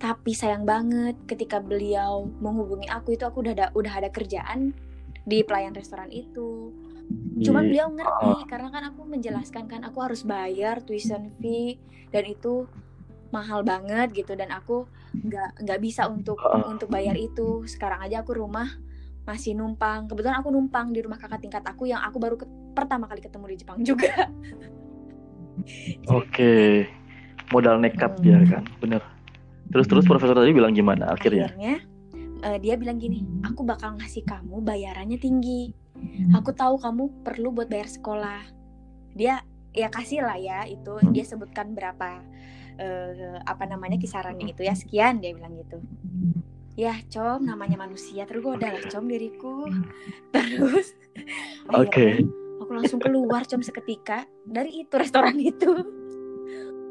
Tapi sayang banget ketika beliau menghubungi aku itu aku udah ada udah ada kerjaan di pelayan restoran itu. Cuman Di- beliau ngerti karena kan aku menjelaskan kan aku harus bayar tuition fee dan itu mahal banget gitu dan aku nggak nggak bisa untuk Heeh. untuk bayar itu. Sekarang aja aku rumah masih numpang. Kebetulan aku numpang di rumah kakak tingkat aku yang aku baru ke- pertama kali ketemu di Jepang juga. *laughs* Oke. Modal nekat Hmm. ya kan, bener. Terus terus profesor tadi bilang gimana akhirnya? akhirnya eh, dia bilang gini aku bakal ngasih kamu bayarannya tinggi aku tahu kamu perlu buat bayar sekolah dia ya kasih lah ya itu dia sebutkan berapa eh, apa namanya kisarannya itu ya. Sekian dia bilang gitu. Ya com namanya manusia. Tergoda lah com diriku. *laughs* Terus Oke. akhirnya aku langsung keluar com seketika dari itu restoran itu.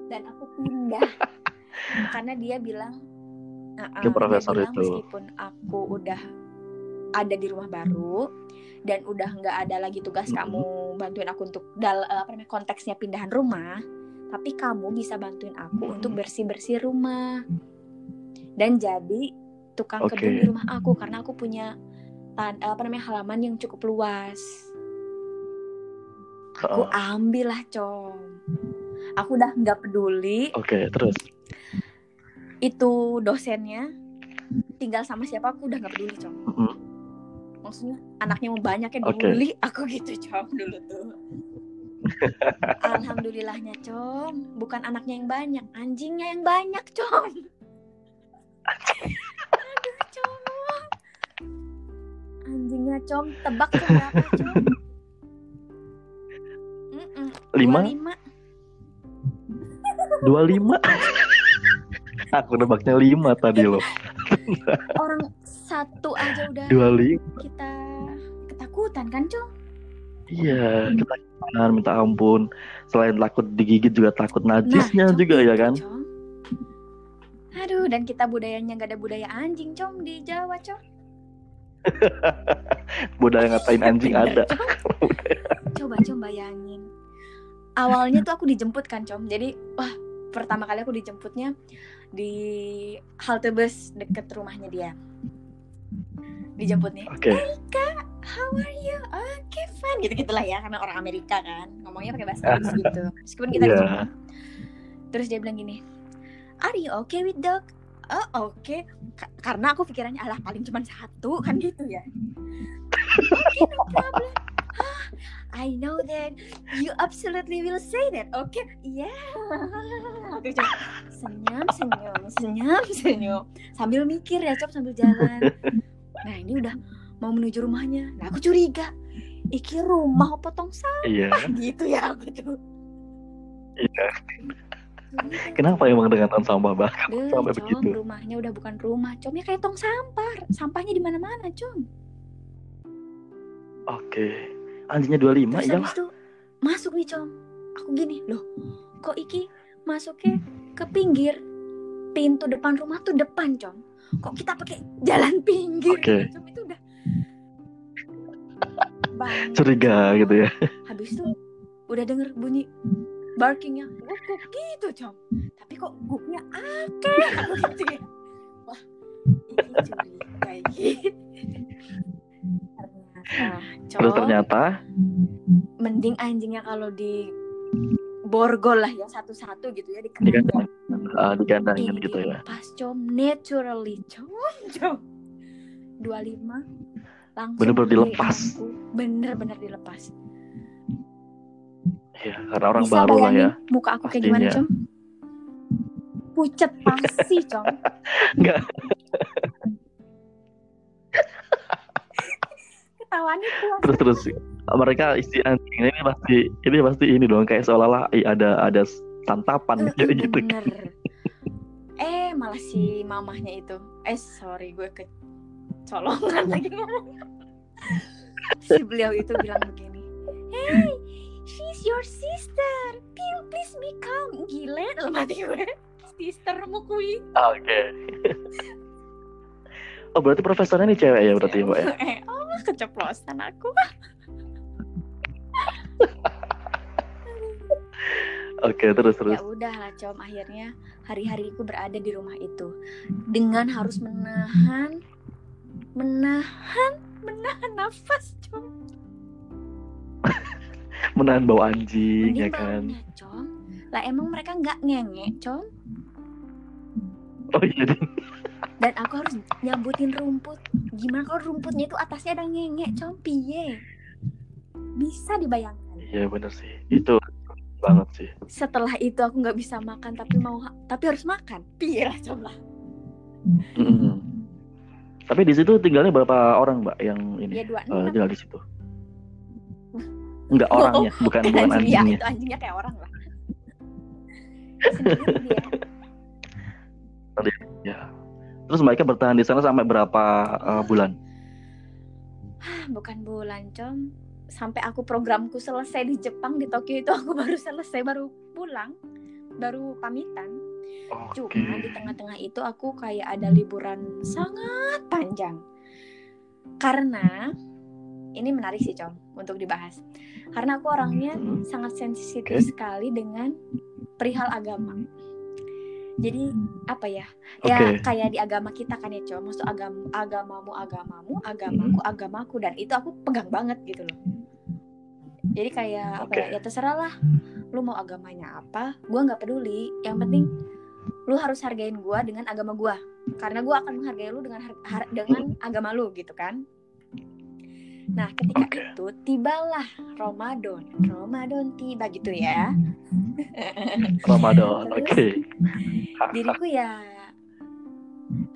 Dan aku pindah. Karena dia bilang "Ah, ah," Ke dia profesor bilang, itu. meskipun aku udah ada di rumah baru dan udah nggak ada lagi tugas Mhm. kamu bantuin aku untuk dal apa namanya konteksnya pindahan rumah tapi kamu bisa bantuin aku untuk bersih bersih rumah dan jadi tukang Oke. kebun di rumah aku karena aku punya tan apa namanya halaman yang cukup luas aku Heeh. ambil lah com aku udah nggak peduli Oke, terus. itu dosennya tinggal sama siapa aku udah nggak peduli com Mhm. maksudnya anaknya mau banyak ya Oke. dibully aku gitu com dulu tuh alhamdulillahnya com bukan anaknya yang banyak anjingnya yang banyak com aduh com anjingnya com tebak com berapa com Mm-mm, Lima? 25. Dua lima. Aku nebaknya lima tadi loh. orang satu aja udah Dua lima. kita ketakutan kan com Iya, ketakutan minta ampun. Selain takut digigit juga takut najisnya Com, juga ya kan? Com. Aduh, dan kita budayanya nggak ada budaya anjing, com di Jawa, com. *laughs* Budaya ngatain anjing ada. *laughs* Coba, com bayangin. awalnya tuh aku dijemput kan com jadi wah pertama kali aku dijemputnya di halte bus deket rumahnya dia dijemputnya Oke. hey kak how are you? Oke fine. Gitu gitulah ya karena orang Amerika kan ngomongnya pakai bahasa Inggris *laughs* gitu. Meskipun kita Iya. dijemput terus dia bilang gini are you okay with dog? Oh oke Ka- karena aku pikirannya alah paling cuma satu kan gitu ya. Okay no problem. Ah, I know that you absolutely will say that. Oke yeah. Terus dia senyum senyum senyum senyum. Sambil mikir ya cop sambil jalan. Nah ini udah mau menuju rumahnya nah aku curiga iki rumah apa tong sampah Iya. *laughs* gitu ya aku tuh Iya. Kenapa emang dengan tong sampah bahkan Duh, sampai Com, begitu? rumahnya udah bukan rumah, comnya kayak tong sampah, sampahnya di mana-mana, com. Oke. Anjingnya 25 Terus iya habis itu masuk nih, com. Aku gini, loh, kok iki masuknya ke pinggir pintu depan rumah tuh depan, com. Kok kita pakai jalan pinggir, Oke. com itu udah banget, Curiga gitu ya. Habis itu udah denger bunyi barkingnya, guk guk gitu, com. Tapi kok guknya aku gitu ya. Wah, ini curiga gitu. Ternyata, Terus Com, ternyata mending anjingnya kalau di borgol lah ya satu-satu gitu ya di keranjang. uh, digandangin gitu ya. dilepas com naturally com com 25 langsung Bener-bener dilepas. bener-bener dilepas Iya, karena orang Bisa baru lah ya. muka aku kayak gimana Pastinya. com pucet pasti com Enggak. *laughs* ketawanya puas Terus terus mereka isi anjing ini pasti ini pasti ini dong kayak seolah-olah ada ada santapan Eh, kayak gitu. bener eh malah si mamahnya itu eh sorry gue kecolongan lagi ngomong. *laughs* Si beliau itu bilang begini hey she's your sister. Pil, please be calm. Gile dalam hati gue. Sistermu kui. Oke. *laughs* oh berarti profesornya ini cewek ya berarti mbak ya? eh oh keceplosan aku. *laughs* Oke terus terus. ya udah lah com. Akhirnya hari-hariku berada di rumah itu. Dengan harus menahan menahan menahan nafas com *laughs* Menahan bau anjing mending ya kan. com lah emang mereka nggak ngengek com Oh iya. Dan aku harus nyambutin rumput gimana kalau rumputnya itu atasnya ada ngengek com piye bisa dibayangkan Iya bener sih. Itu banget sih. setelah itu aku nggak bisa makan tapi mau tapi harus makan piye lah coba Mm-mm. Tapi di situ tinggalnya berapa orang mbak yang ini ya dua enam tinggal di situ? Enggak orangnya, *laughs* bukan bukan Anjing, ya, anjingnya. itu anjingnya kayak orang lah *laughs* dia Ya. Terus mereka bertahan di sana sampai berapa eh, bulan? Ah, bukan bulan com sampai aku programku selesai di Jepang di Tokyo itu aku *laughs* baru selesai baru pulang baru pamitan Oke. cuma di tengah-tengah itu aku kayak ada liburan sangat panjang. Karena ini menarik sih com untuk dibahas. Karena aku orangnya Hmm. sangat sensitif Oke. sekali dengan perihal agama. Jadi apa ya? Ya kayak di agama kita kan ya com maksud agam agamamu agamamu agamaku agamaku dan itu aku pegang banget gitu loh. Jadi kayak apa ya? Ya terserah lah lu mau agamanya apa gua nggak peduli. Yang penting lu harus hargain gua dengan agama gua karena gua akan menghargai lu dengan har- dengan agama lu gitu kan nah ketika Oke. itu tibalah Ramadan Ramadan tiba gitu ya Ramadan. Oke. *laughs* diriku ya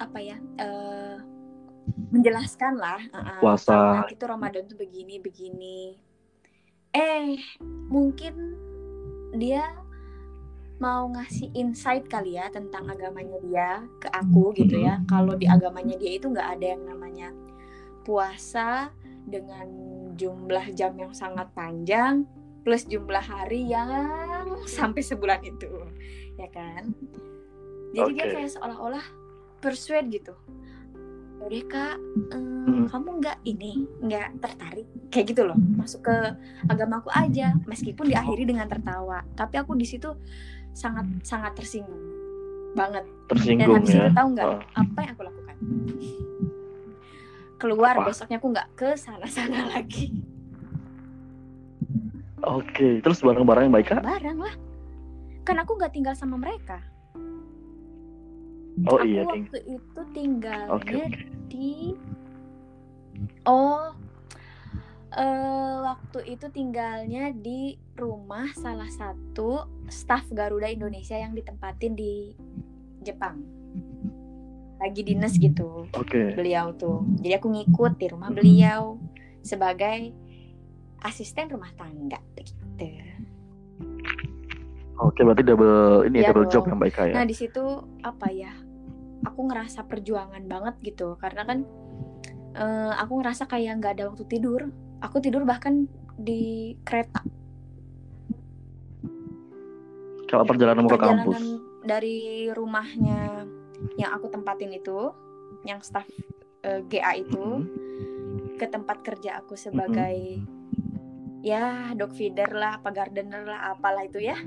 apa ya eh, menjelaskan lah eh, Puasa. tuh Ramadan tuh begini begini eh mungkin dia mau ngasih insight kali ya tentang agamanya dia ke aku gitu ya. kalau di agamanya dia itu nggak ada yang namanya puasa dengan jumlah jam yang sangat panjang plus jumlah hari yang sampai sebulan itu ya kan? Jadi dia Oke. kayak seolah-olah persuade gitu. Deh kak eh, Hmm. kamu nggak ini nggak tertarik kayak gitu loh. Masuk ke agamaku aja meskipun diakhiri dengan tertawa. Tapi aku di situ sangat sangat tersinggung banget dan Tersinggung habis ya. itu tahu nggak Oh. apa yang aku lakukan keluar Apa? besoknya aku nggak ke sana sana *laughs* lagi Oke, terus barang-barang yang baik kak? barang lah kan aku nggak tinggal sama mereka Oh aku iya, ting. waktu itu tinggalnya oke. di oh eh waktu itu tinggalnya di rumah salah satu staf Garuda Indonesia yang ditempatin di Jepang lagi dinas gitu Oke. beliau tuh jadi aku ngikut di rumah beliau sebagai asisten rumah tangga gitu Oke, berarti double ini ya, Iya double job yang baik ya. Nah di situ apa ya? Aku ngerasa perjuangan banget gitu karena kan eh, aku ngerasa kayak nggak ada waktu tidur. Aku tidur bahkan di kereta. Kalau perjalanan mau ke kampus. Dari rumahnya yang aku tempatin itu, yang staff eh, GA itu Mhm. ke tempat kerja aku sebagai ya dog feeder lah, apa gardener lah, apalah itu ya.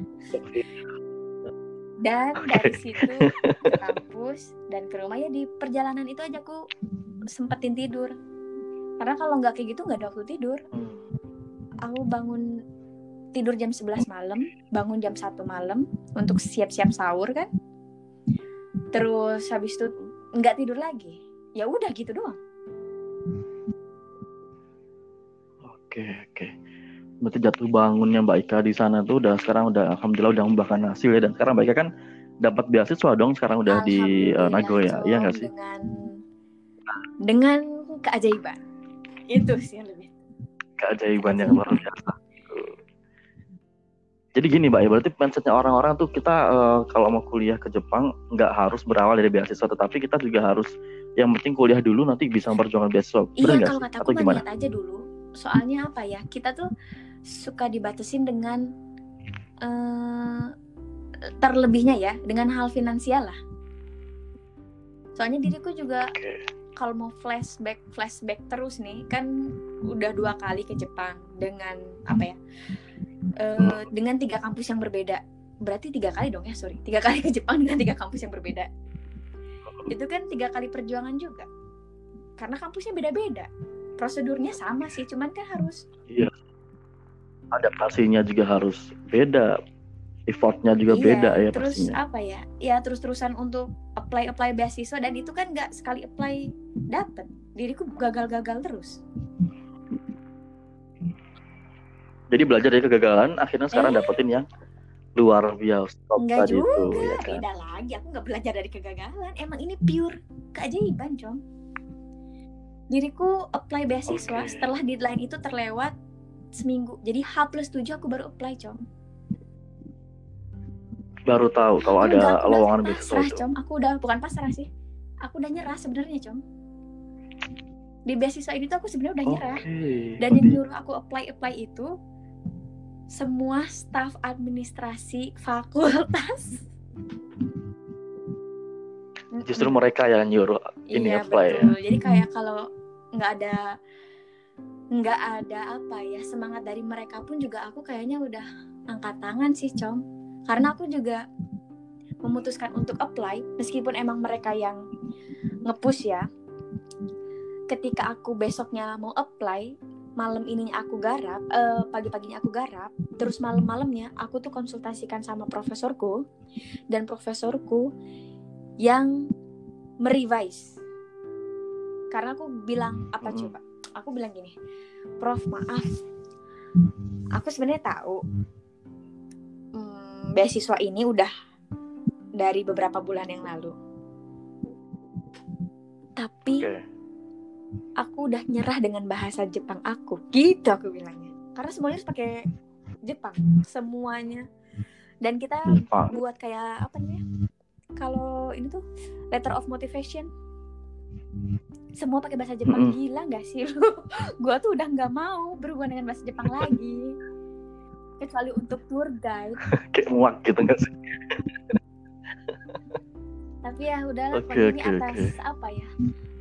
Dan dari situ ke kampus dan ke rumah ya di perjalanan itu aja aku sempetin tidur. Karena kalau nggak kayak gitu nggak ada waktu tidur. Hmm. Aku bangun tidur jam 11 malam, bangun jam 1 malam untuk siap-siap sahur kan. Terus habis itu nggak tidur lagi. Ya udah gitu doang. Oke, oke. Berarti jatuh bangunnya Mbak Ika di sana tuh udah sekarang udah alhamdulillah udah membuahkan hasil ya dan sekarang Mbak Ika kan dapat beasiswa dong sekarang udah di eh, Alhamdulillah, Nagoya, iya nggak sih? Dengan dengan keajaiban. Itu sih yang lebih. Keajaiban yang luar biasa. Jadi gini Mbak ya, berarti mindsetnya orang-orang tuh kita eh, kalau mau kuliah ke Jepang nggak harus berawal dari beasiswa, tetapi kita juga harus yang penting kuliah dulu nanti bisa memperjuangkan beasiswa. Iya kalau kata aku niat aja dulu. Soalnya apa ya? Kita tuh suka dibatasin dengan eh terlebihnya ya, dengan hal finansial lah. Soalnya diriku juga. Kalau mau flashback flashback terus nih kan udah dua kali ke Jepang dengan apa ya? eh, dengan tiga kampus yang berbeda. Berarti tiga kali dong ya, sorry. Tiga kali ke Jepang dengan tiga kampus yang berbeda. Itu kan tiga kali perjuangan juga. Karena kampusnya beda-beda. Prosedurnya sama sih, cuman kan harus Iya. Adaptasinya juga harus beda, effortnya juga Iya, beda ya terus pastinya. apa ya? Ya terus-terusan untuk apply apply beasiswa dan itu kan nggak sekali apply dapet. Diriku gagal-gagal terus. Jadi belajar dari kegagalan, akhirnya sekarang Eh. dapetin yang luar biasa Enggak tadi juga, itu, ya kan? beda lagi. Aku nggak belajar dari kegagalan. Emang ini pure keajaiban, com. Diriku apply beasiswa Oke. setelah deadline itu terlewat seminggu. Jadi H plus 7 aku baru apply, com. Baru tahu kalau ada Enggak, aku udah lowongan beasiswa pasrah, itu. com. Aku udah bukan pasrah sih. Aku udah nyerah sebenarnya, com. Di beasiswa ini tuh aku sebenarnya udah nyerah. Oke. Dan yang nyuruh aku apply apply itu semua staf administrasi fakultas. *laughs* justru mereka yang nyuruh ini iya, apply ya. betul. Jadi kayak kalau nggak ada nggak ada apa ya semangat dari mereka pun juga aku kayaknya udah angkat tangan sih com karena aku juga memutuskan untuk apply meskipun emang mereka yang ngepush ya. Ketika aku besoknya mau apply malam ininya aku garap eh, pagi-paginya aku garap terus malam-malamnya aku tuh konsultasikan sama profesorku dan profesorku yang merevise. Karena aku bilang apa coba? Aku bilang gini prof maaf. Aku sebenarnya tahu beasiswa ini udah dari beberapa bulan yang lalu. Tapi Oke. aku udah nyerah dengan bahasa Jepang aku. Gitu aku bilangnya. Karena semuanya harus pakai Jepang. Semuanya. Dan kita Jepang. buat kayak apa namanya? Kalau ini tuh letter of motivation. Semua pakai bahasa Jepang. Mm-mm. gila nggak sih lu? *laughs* Gua tuh udah nggak mau berhubungan dengan bahasa Jepang lagi kecuali untuk tour guide *laughs* Kayak muak gitu nggak sih? tapi ya udahlah Oke, pokoknya ini atas apa ya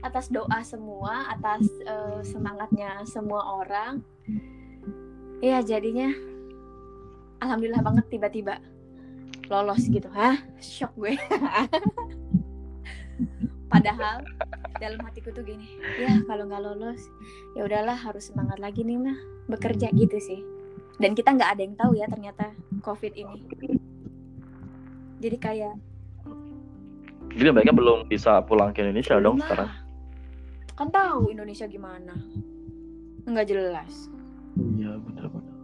atas doa semua, atas uh, semangatnya semua orang. Ya jadinya alhamdulillah banget tiba-tiba lolos gitu. Hah? Shock gue. *laughs* Padahal dalam hatiku tuh gini, ya kalau nggak lolos, ya udahlah harus semangat lagi nih mah bekerja gitu sih. Dan kita nggak ada yang tahu ya ternyata COVID ini. Jadi kayak jadi mereka belum bisa pulang ke Indonesia dong sekarang. Kan tahu Indonesia gimana. Nggak jelas. Iya benar-benar.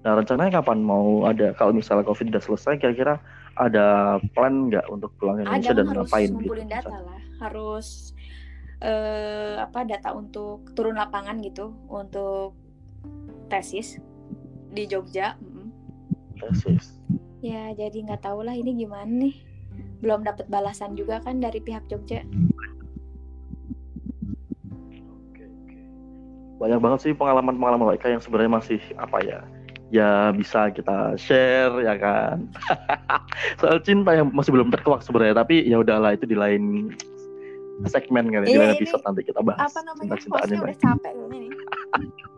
Nah rencananya kapan mau ada kalau misalnya COVID udah selesai kira-kira ada plan nggak untuk pulang ke Indonesia ada, dan harus ngapain gitu? Data lah, harus uh, apa data untuk turun lapangan gitu untuk tesis di Jogja. Tesis. Ya jadi nggak tahu lah ini gimana nih belum dapat balasan juga kan dari pihak Jogja. Banyak banget sih pengalaman-pengalaman mereka yang sebenarnya masih apa ya? Ya bisa kita share ya kan. *laughs* Soal cinta yang masih belum terkuak sebenarnya, tapi ya udahlah itu di lain segmen kali, iya, di lain episode nanti kita bahas. Apa namanya? Hostnya udah capek ini. *laughs*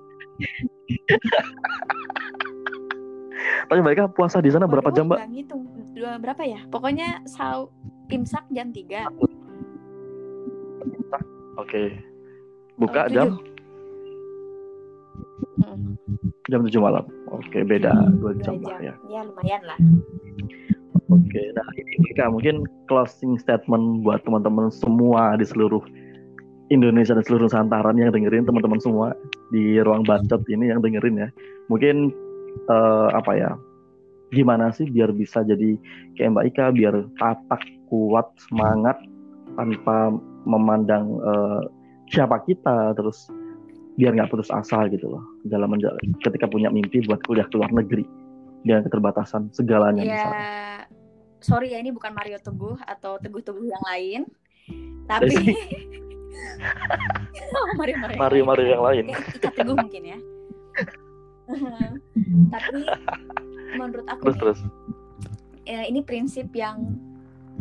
Tapi mereka puasa di sana berapa jam, Mbak? ngitung. Dua berapa ya? Pokoknya sau imsak jam 3. Oke. Okay. Buka oh, jam hmm. Jam 7 malam. Oke, okay, beda hmm, dua jam, jam lah ya. Ya, lumayan lah. Oke, okay, nah ini mungkin closing statement buat teman-teman semua di seluruh Indonesia dan seluruh Santaran yang dengerin teman-teman semua di ruang bacot ini yang dengerin ya. Mungkin uh, apa ya gimana sih biar bisa jadi kayak Mbak Ika biar tatak kuat semangat tanpa memandang uh, siapa kita terus biar nggak putus asa gitu loh. Dalam ketika punya mimpi buat kuliah ke luar negeri dengan keterbatasan segalanya ya, sorry ya ini bukan Mario Teguh atau Teguh Teguh yang lain. Tapi *laughs* *laughs* oh, Mario Mario, Mario, Mario yang lain. Ika Teguh mungkin ya. *laughs* Tapi menurut aku terus, nih, terus. Ya, ini prinsip yang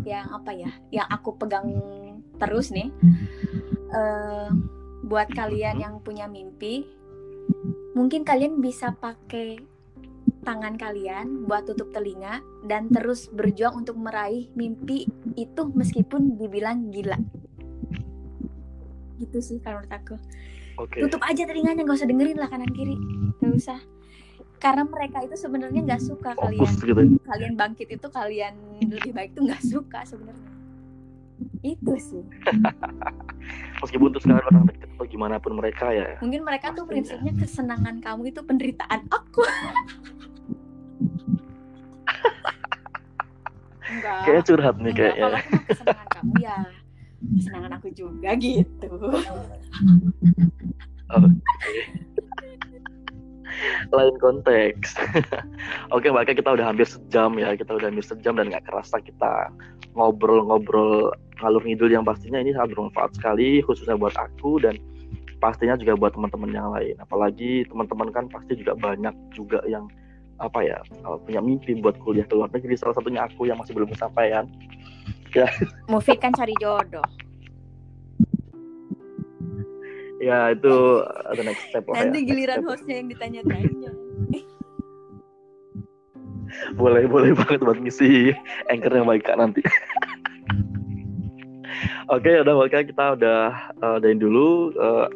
yang apa ya yang aku pegang terus nih. Uh, buat kalian yang punya mimpi mungkin kalian bisa pakai tangan kalian buat tutup telinga dan terus berjuang untuk meraih mimpi itu meskipun dibilang gila gitu sih kalau menurut aku. Okay. tutup aja telinganya nggak usah dengerin lah kanan kiri. Nggak usah. Karena mereka itu sebenarnya nggak suka Fokus kalian. gitu. Ya. kalian bangkit itu kalian lebih baik tuh nggak suka sebenarnya. Itu sih. *laughs* Meskipun tuh sekarang orang deket atau gimana pun mereka ya. Mungkin mereka tuh prinsipnya kesenangan kamu itu penderitaan aku. *laughs* Enggak. kayak curhat nih kayaknya. kalau kesenangan kamu ya kesenangan aku juga gitu. Okay. lain konteks. *laughs* Oke okay, kita udah hampir sejam ya. Kita udah hampir sejam dan nggak kerasa kita ngobrol-ngobrol ngalur ngidul yang pastinya ini sangat bermanfaat sekali khususnya buat aku dan pastinya juga buat teman-teman yang lain. Apalagi teman-teman kan pasti juga banyak juga yang apa ya punya mimpi buat kuliah ke luar negeri. Salah satunya aku yang masih belum kesampaian ya Mufid kan cari jodoh ya itu the next step lah nanti ya, giliran hostnya yang ditanya-tanya boleh boleh banget buat misi anchor yang baik kak nanti Oke, okay, udah Mbak kita udah uh, dari dulu uh,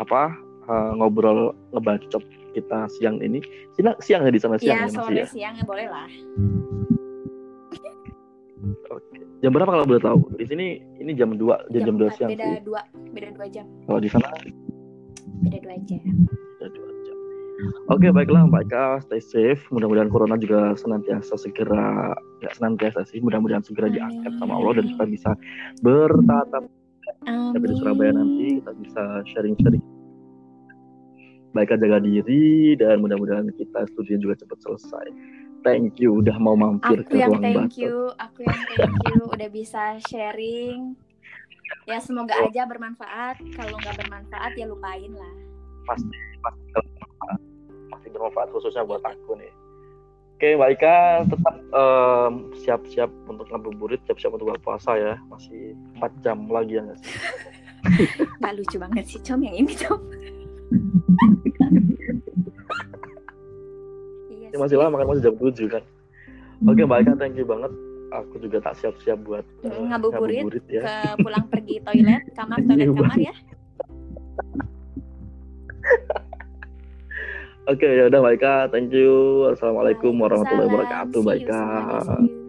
apa uh, ngobrol ngebacot kita siang ini. Siang siang ya di sana siang ya, ya sore ya? siang ya boleh lah. Jam berapa kalau boleh tahu? Di sini ini jam 2, jam, jam 2 siang beda sih. 2, beda 2 jam. Kalau di sana beda 2 jam. Beda 2 jam. Oke, okay, baiklah Mbak Ika, stay safe. Mudah-mudahan corona juga senantiasa segera ya senantiasa sih, mudah-mudahan segera diangkat sama Allah dan kita bisa bertatap tapi di Surabaya nanti kita bisa sharing-sharing baik jaga diri dan mudah-mudahan kita studinya juga cepat selesai thank you udah mau mampir aku ke yang ruang thank you aku yang thank you udah bisa sharing ya semoga oh. aja bermanfaat kalau nggak bermanfaat ya lupain lah pasti pasti bermanfaat pasti bermanfaat khususnya buat aku nih Oke, Mbak Ika tetap em, siap-siap untuk ngabuburit, siap-siap untuk berpuasa ya. Masih 4 jam lagi ya nggak sih? *laughs* Gak lucu banget sih Com yang ini Com. *laughs* Ya, masih sih. lama kan masih jam 7 kan. Oke, Mbak Ika thank you banget. Aku juga tak siap-siap buat eh, Ngabuburit ya. ke pulang pergi toilet, kamar toilet Iya, kamar ya. Oke, ya udah Mbak thank you. Assalamualaikum warahmatullahi wabarakatuh, Mbak See